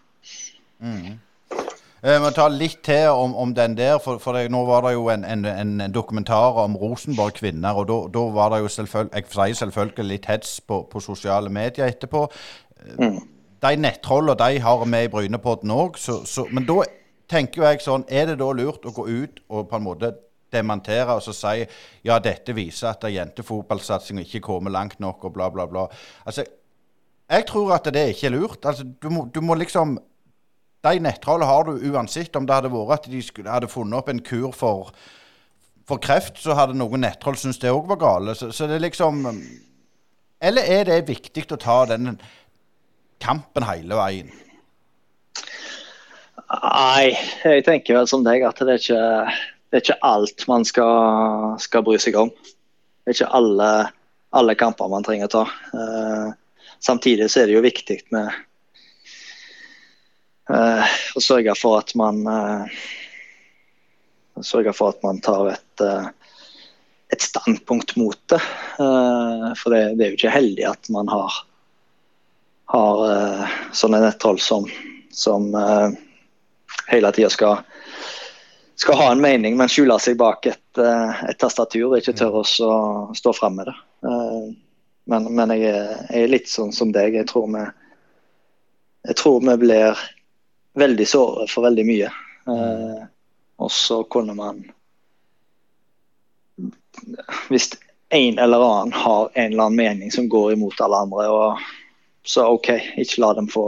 Vi må ta litt til om, om den der, for, for det, nå var det jo en, en, en dokumentar om Rosenborg kvinner, og da- var det jo selvfølgelig, jeg selvfølgelig litt hets på, på sosiale medier etterpå. Mm. De nettrollene de har vi i Brynepodden òg, så, så, men da tenker jeg sånn, er det da lurt å gå ut og på en måte dementere og så si ja, dette viser at jentefotballsatsinga ikke kommer langt nok, og bla, bla, bla. Altså, jeg tror at det ikke er lurt. Altså, du må, du må liksom de nettrollene har du uansett. Om det hadde vært at de skulle, hadde funnet opp en kur for, for kreft, så hadde noen nettroll syntes det òg var gale. Så, så det er liksom Eller er det viktig å ta den kampen hele veien? Nei, jeg tenker vel som deg at det er ikke, det er ikke alt man skal, skal bry seg om. Det er ikke alle, alle kamper man trenger å ta. Uh, samtidig så er det jo viktig med uh, å sørge for at man uh, Sørge for at man tar et, et standpunkt mot det. For det, det er jo ikke heldig at man har, har sånne nettroll som, som hele tida skal, skal ha en mening, men skjule seg bak et, eh, et tastatur og ikke tør å stå fram med det. Eh, Men, men jeg, er, litt sånn som deg. Jeg tror vi, jeg tror vi blir veldig såre for veldig mye. Eh, Og så kunne man Hvis en eller annen har en eller annen mening som går imot alle andre, og så OK, ikke la dem få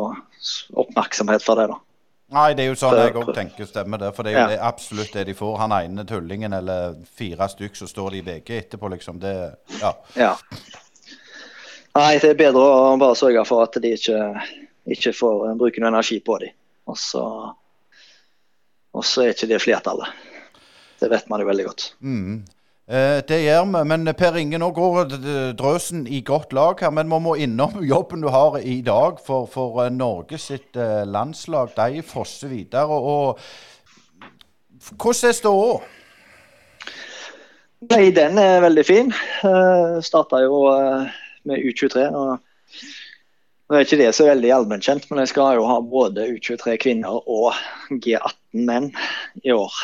oppmerksomhet for det, da. Nei, det er jo sånn jeg òg tenker stemmer det. For det er jo Ja. det absolutt det de får. Han ene tullingen eller fire stykk, så står de i VG etterpå, liksom. Det Ja. Ja. Nei, det er bedre å bare sørge for at de ikke, ikke får bruke noe energi på dem. Og så, og så er ikke det flertallet. Det vet man jo veldig godt. Mm. Eh, det gjør vi. Men Per Inge, nå går drøsen i godt lag her. Men vi må innom jobben du har i dag for, for eh, Norge sitt eh, landslag. De fosser videre. Og, hvordan er ståa? Nei, den er veldig fin. Starta jo med U23. og Nå er ikke det så veldig allmennkjent, men jeg skal jo ha både U23 kvinner og G18 menn i år.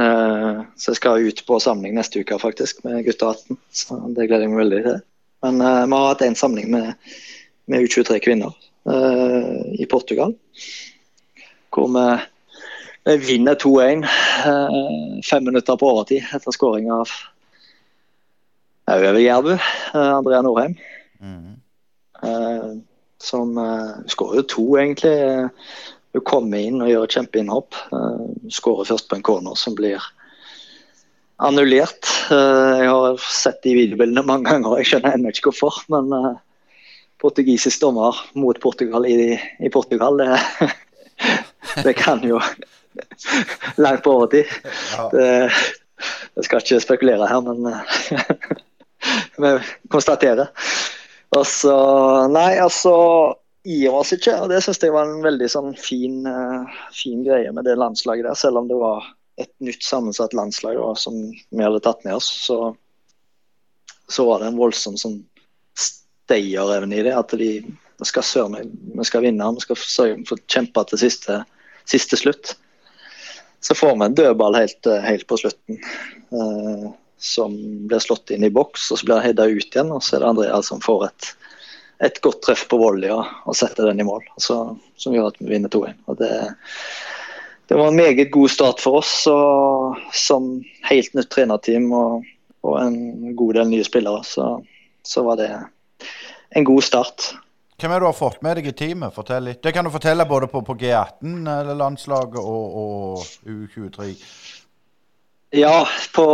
Eh, så jeg skal ut på samling neste uke faktisk med gutta 18. Så det gleder jeg meg veldig til. Men eh, vi har hatt en samling med, med U23 kvinner eh, i Portugal. Hvor vi, vi vinner 2-1 eh, fem minutter på overtid etter skåring av Gjerbu, eh, Andrea Norheim. Mm. Som skårer jo to, egentlig. Eh, Hun kommer inn og gjør et kjempeinnhopp. Uh, skårer først på en corner som blir annullert. Eh, jeg har sett de videobildene mange ganger, jeg skjønner ennå ikke hvorfor. Men eh, portugisisk dommer mot Portugal i, i Portugal, det, det kan jo langt på overtid. Det, jeg skal ikke spekulere her, men eh, vi konstaterer. Og så Nei, altså ikke. Og det syns jeg var en veldig sånn fin, eh, fin greie med det landslaget der. Selv om det var et nytt sammensatt landslag da, som vi hadde tatt med oss, så, så var det en voldsom sånn stayerevne i det. At de vi skal søren meg, vi skal vinne, vi skal sørge kjempe til siste, siste slutt. Så får vi en dødball helt, eh, helt på slutten. Uh, som blir slått inn i boks, og så blir det heada ut igjen. Og så er det Andreas som får et, et godt treff på volley og, og sette den i mål. altså, som gjør at vi vinner 2-1. Det, det var en meget god start for oss og, som helt nytt trenerteam og, og en god del nye spillere. Så, så var det en god start. Hvem er du har fått med deg i teamet? Fortell litt. Det kan du fortelle både på, på G18-landslaget og, og U23. Ja, på,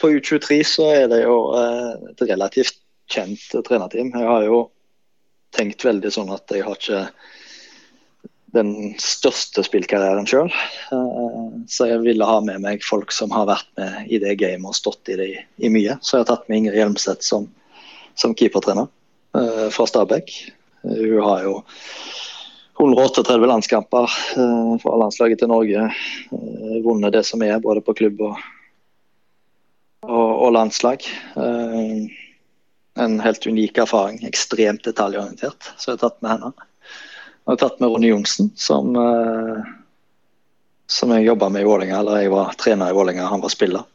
på U23 så er det jo eh, et relativt kjent trenerteam. Jeg har jo tenkt veldig sånn at jeg har ikke den største spillkarrieren sjøl. Så jeg ville ha med meg folk som har vært med i det gamet og stått i det i, mye. Så jeg har tatt med Ingrid Hjelmseth som, som keepertrener eh, fra Stabæk. Eh, Hun har jo 138 landskamper fra landslaget til Norge. eh, Vunnet det som er, både på klubb og, og landslag. En helt unik erfaring. Ekstremt detaljorientert. Så jeg har tatt med henne. Jeg har tatt med Ronny Johnsen, som, uh, som jeg jobba med i Vålerenga. Eller jeg var trener i Vålerenga, han var spiller.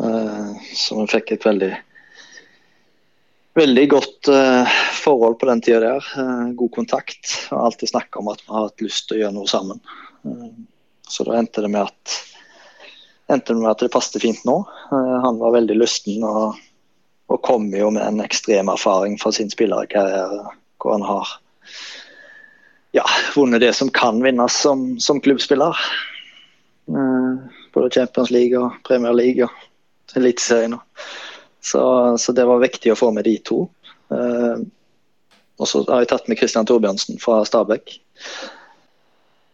Uh, så vi fikk et veldig veldig godt uh, forhold på den tida der. Uh, god kontakt. Og alltid snakka om at vi har hatt lyst til å gjøre noe sammen. Uh, så da endte det med at endte det med at det passet fint nå. han var veldig lysten og, og kommer jo med en ekstrem erfaring fra sin spillerkarriere, hvor han har ja, vunnet det som kan vinnes som, som klubbspiller. både Champions League og Premier League og Eliteserien. Så, så, det var viktig å få med de to. Uh, og så har jeg tatt med Christian Torbjørnsen fra Stabæk.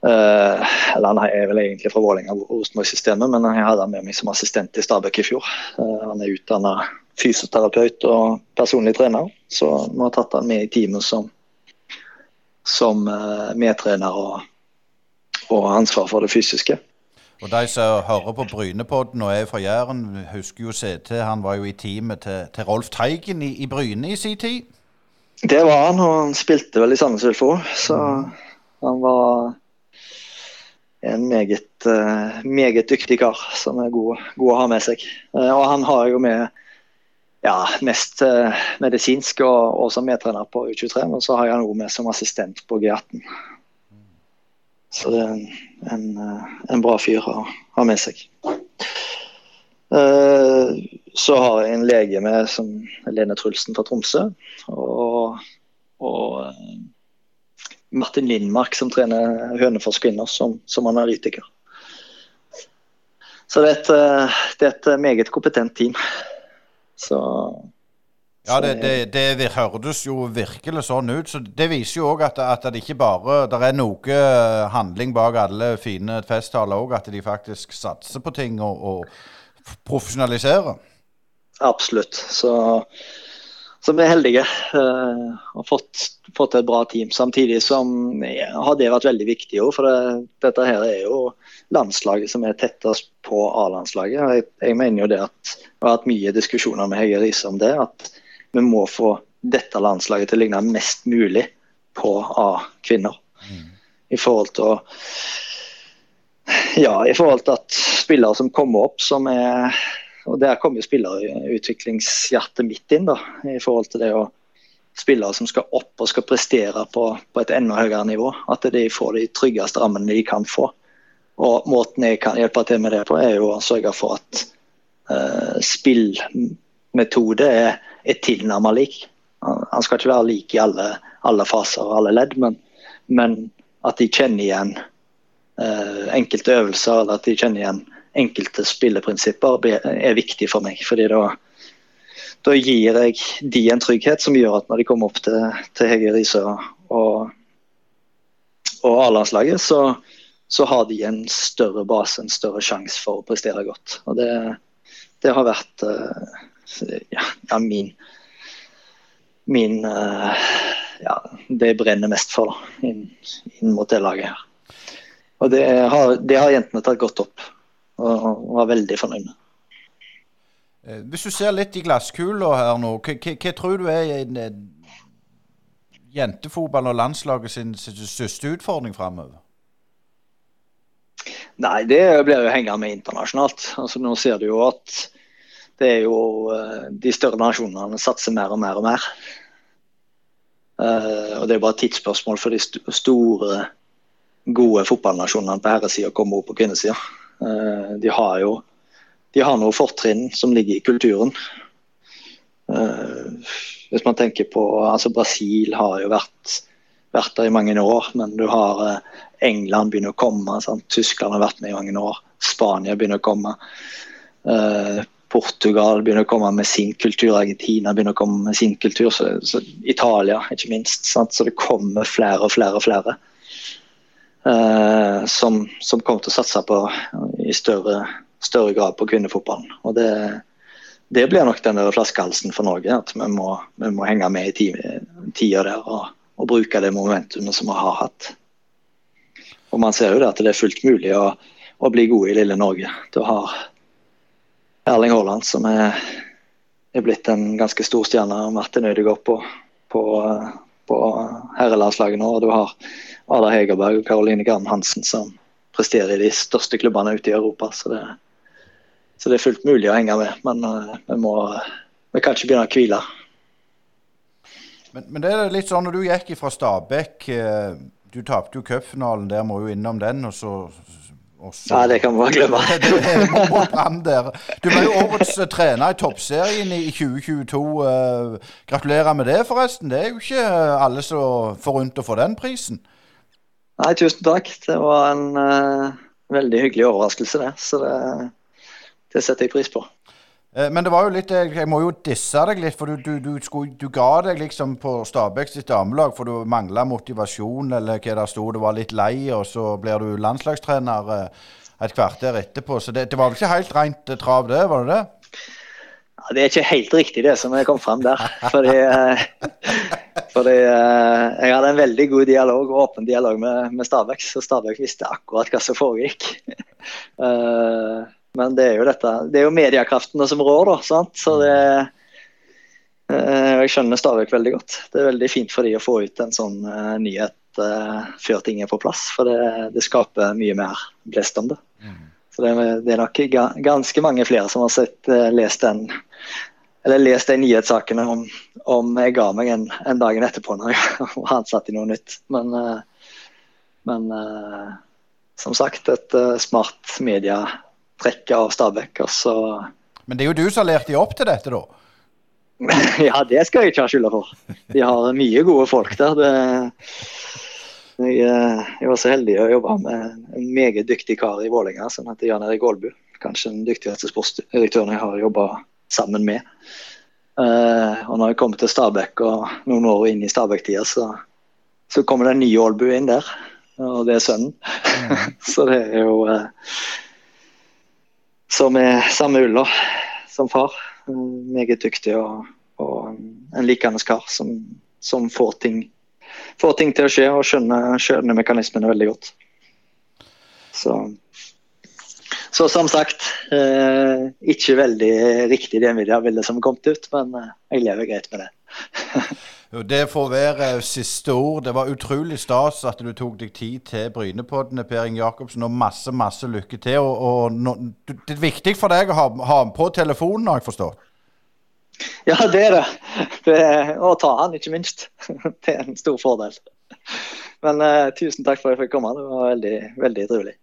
Uh, eller Han er vel egentlig fra Vålerenga, Rosenborg-systemet, men jeg hadde han med meg som assistent i Stabæk i fjor. Uh, han er utdanna fysioterapeut og personlig trener, så vi har tatt han med i teamet som, som medtrener og, og ansvar for det fysiske. Og de som hører på Brynepodden og er fra Jæren, husker jo CT. Han var jo i teamet til, til Rolf Teigen i, i, Bryne i sin tid. Det var han, og han spilte vel i Sandnes Ulfo. Så han var en meget, uh, meget dyktig kar som er god, god, å ha med seg. Uh, og han har jo med ja, mest uh, medisinsk og, og som medtrener på U23, men så har jeg noe med som assistent på G18. Så det er en, en, eh, en bra fyr å ha med seg. Eh, så har jeg en lege med som Lene Trulsen fra Tromsø. Og, og eh, Martin Lindmark som trener Hønefoss kvinner som, som, analytiker. Så det er, et, det er et meget kompetent team. Så ja, det, det, det, hørtes jo virkelig sånn ut. så Det viser jo òg at, at, det ikke bare det er noe handling bak alle fine festtaler òg, at de faktisk satser på ting og, og profesjonaliserer. Absolutt. Så, så vi er heldige uh, og fått, fått et bra team. Samtidig som ja, har det vært veldig viktig òg, for det, dette her er jo landslaget som er tettest på A-landslaget. Jeg, jeg, mener jo det at vi har hatt mye diskusjoner med Hege Riise om det. at vi må få dette landslaget til å ligne mest mulig på A-kvinner. Mm. I forhold til å Ja, i forhold til at spillere som kommer opp, som er Og der kommer spillerutviklingshjertet mitt inn, da. I forhold til det å spillere som skal opp og skal prestere på, på et enda høyere nivå. At de får de tryggeste rammene de kan få. Og måten jeg kan hjelpe til med det på, er jo å sørge for at uh, spillmetode er er tilnærmet lik. Han skal ikke være lik i alle, alle faser og alle ledd, men, men, at de kjenner igjen uh, enkelte øvelser eller at de kjenner igjen enkelte spilleprinsipper, er viktig for meg. fordi da, da gir jeg de en trygghet som gjør at når de kommer opp til, til Hege Riise og, og A-landslaget, så, så, har de en større base, en større sjanse for å prestere godt. Og Det, det har vært uh, ja, ja, min, min uh, ja, det jeg brenner mest for da, inn, inn, mot det laget her. Og det har, det har jentene tatt godt opp og, var veldig fornøyd med. Eh, hvis du ser litt i glasskula her nå, hva tror du er en, jentefotball og landslaget sin største utfordring framover? Nei, det blir jo hengende med internasjonalt. Altså, nå ser du jo at det er jo eh, De større nasjonene satser mer og mer og mer. Uh, og Det er bare et tidsspørsmål for de store, gode fotballnasjonene på herresida å komme opp på kvinnesida. Uh, de har jo de har noen fortrinn som ligger i kulturen. Uh, hvis man tenker på altså Brasil har jo vært, vært der i mange år, men du har England begynner å komme. Sant? Tyskland har vært med i mange år. Spania begynner å komme. Portugal begynner å komme med sin kultur, Argentina begynner å komme med sin kultur, så, så Italia ikke minst. Sant? Så det kommer flere og flere og flere som, som, kommer til å satse på i større, større grad på kvinnefotballen. Og det, det blir nok den flaskehalsen for Norge, at vi må, vi må henge med i tida der og, og, bruke det momentumet som vi har hatt. Og Man ser jo det at det er fullt mulig å, å bli god i lille Norge. Du har Erling Haaland, som er er blitt en ganske stor stjerne. Martin Ødegaard på, på, på herrelandslaget nå. Og du har Ada Hegerberg og Karoline Garn Hansen som presterer i de største klubbene ute i Europa. Så det, så det er fullt mulig å henge med. Men uh, vi, må, vi kan ikke begynne å hvile. Men, men, det er litt sånn når du gikk fra Stabæk eh, Du tapte jo cupfinalen der, må jo innom den. og så også, Nei, det kan vi bare glemme. du ble jo årets uh, trener i Toppserien i 2022. Uh, eh, gratulerer med det, forresten. Det er jo ikke alle som får rundt å få den prisen. Nei, tusen takk. Det var en uh, veldig hyggelig overraskelse, det. Så det, det setter jeg pris på. Eh, men det var jo litt, jeg må jo disse deg litt, for du, du, du, skulle, du ga deg liksom på Stabæk sitt damelag for du mangla motivasjon, eller hva det sto, du var litt lei, og så blir du landslagstrener eh, et kvarter etterpå. Så det, det var vel ikke helt rent eh, trav, det? Var det det? Ja, det er ikke helt riktig, det som kom fram der. Fordi, fordi jeg hadde en veldig god dialog, og åpen dialog med, med Stabæk, så Stabæk visste akkurat hva som foregikk. Men det er jo dette, det er jo mediekreftene som rår, da. sant? Så det eh, Jeg skjønner Stavik veldig godt. Det er veldig fint for de å få ut en sånn uh, nyhet uh, før ting er på plass. For det, det skaper mye mer blest om det. Mm. Så det, det, er nok ganske mange flere som har sett, lest den eller lest de nyhetssakene om, om jeg ga meg en, en dagen etterpå når jeg var ansatt i noe nytt. Men, men som sagt, et smart media trekke av Stabæk. Altså. Men det er jo du som har lært de opp til dette, da? ja, det skal jeg ikke ha skylda for. De har mye gode folk der. Det... Jeg, eh, jeg, var så heldig å jobbe med en meget dyktig kar i Vålerenga som heter Jan Erik Aalbu. Kanskje den dyktigste sportsdirektøren jeg har jobba sammen med. Uh, og når jeg kommer til Stabæk og noen år inn i Stabæk-tida, så, så, kommer det en ny Aalbu inn der. Og det er sønnen. Så det er jo uh, som er samme ulla som far. Meget dyktig og, og en likende kar som, som får, ting, får, ting, til å skje og skjønner, skjønner mekanismene veldig godt. Så, så som sagt, eh, ikke veldig riktig det mediebildet som kom ut, men eh, jeg lever greit med det. Det får være siste ord. Det var utrolig stas at du tok deg tid til Brynepoddene, Per Inge Jacobsen, og masse masse lykke til. Og, og no, Det er viktig for deg å ha, ha på telefonen, har jeg forstått? Ja, det er det. det er, og ta han, ikke minst. Det er en stor fordel. Men uh, tusen takk for at jeg fikk komme. Det var veldig, veldig trivelig.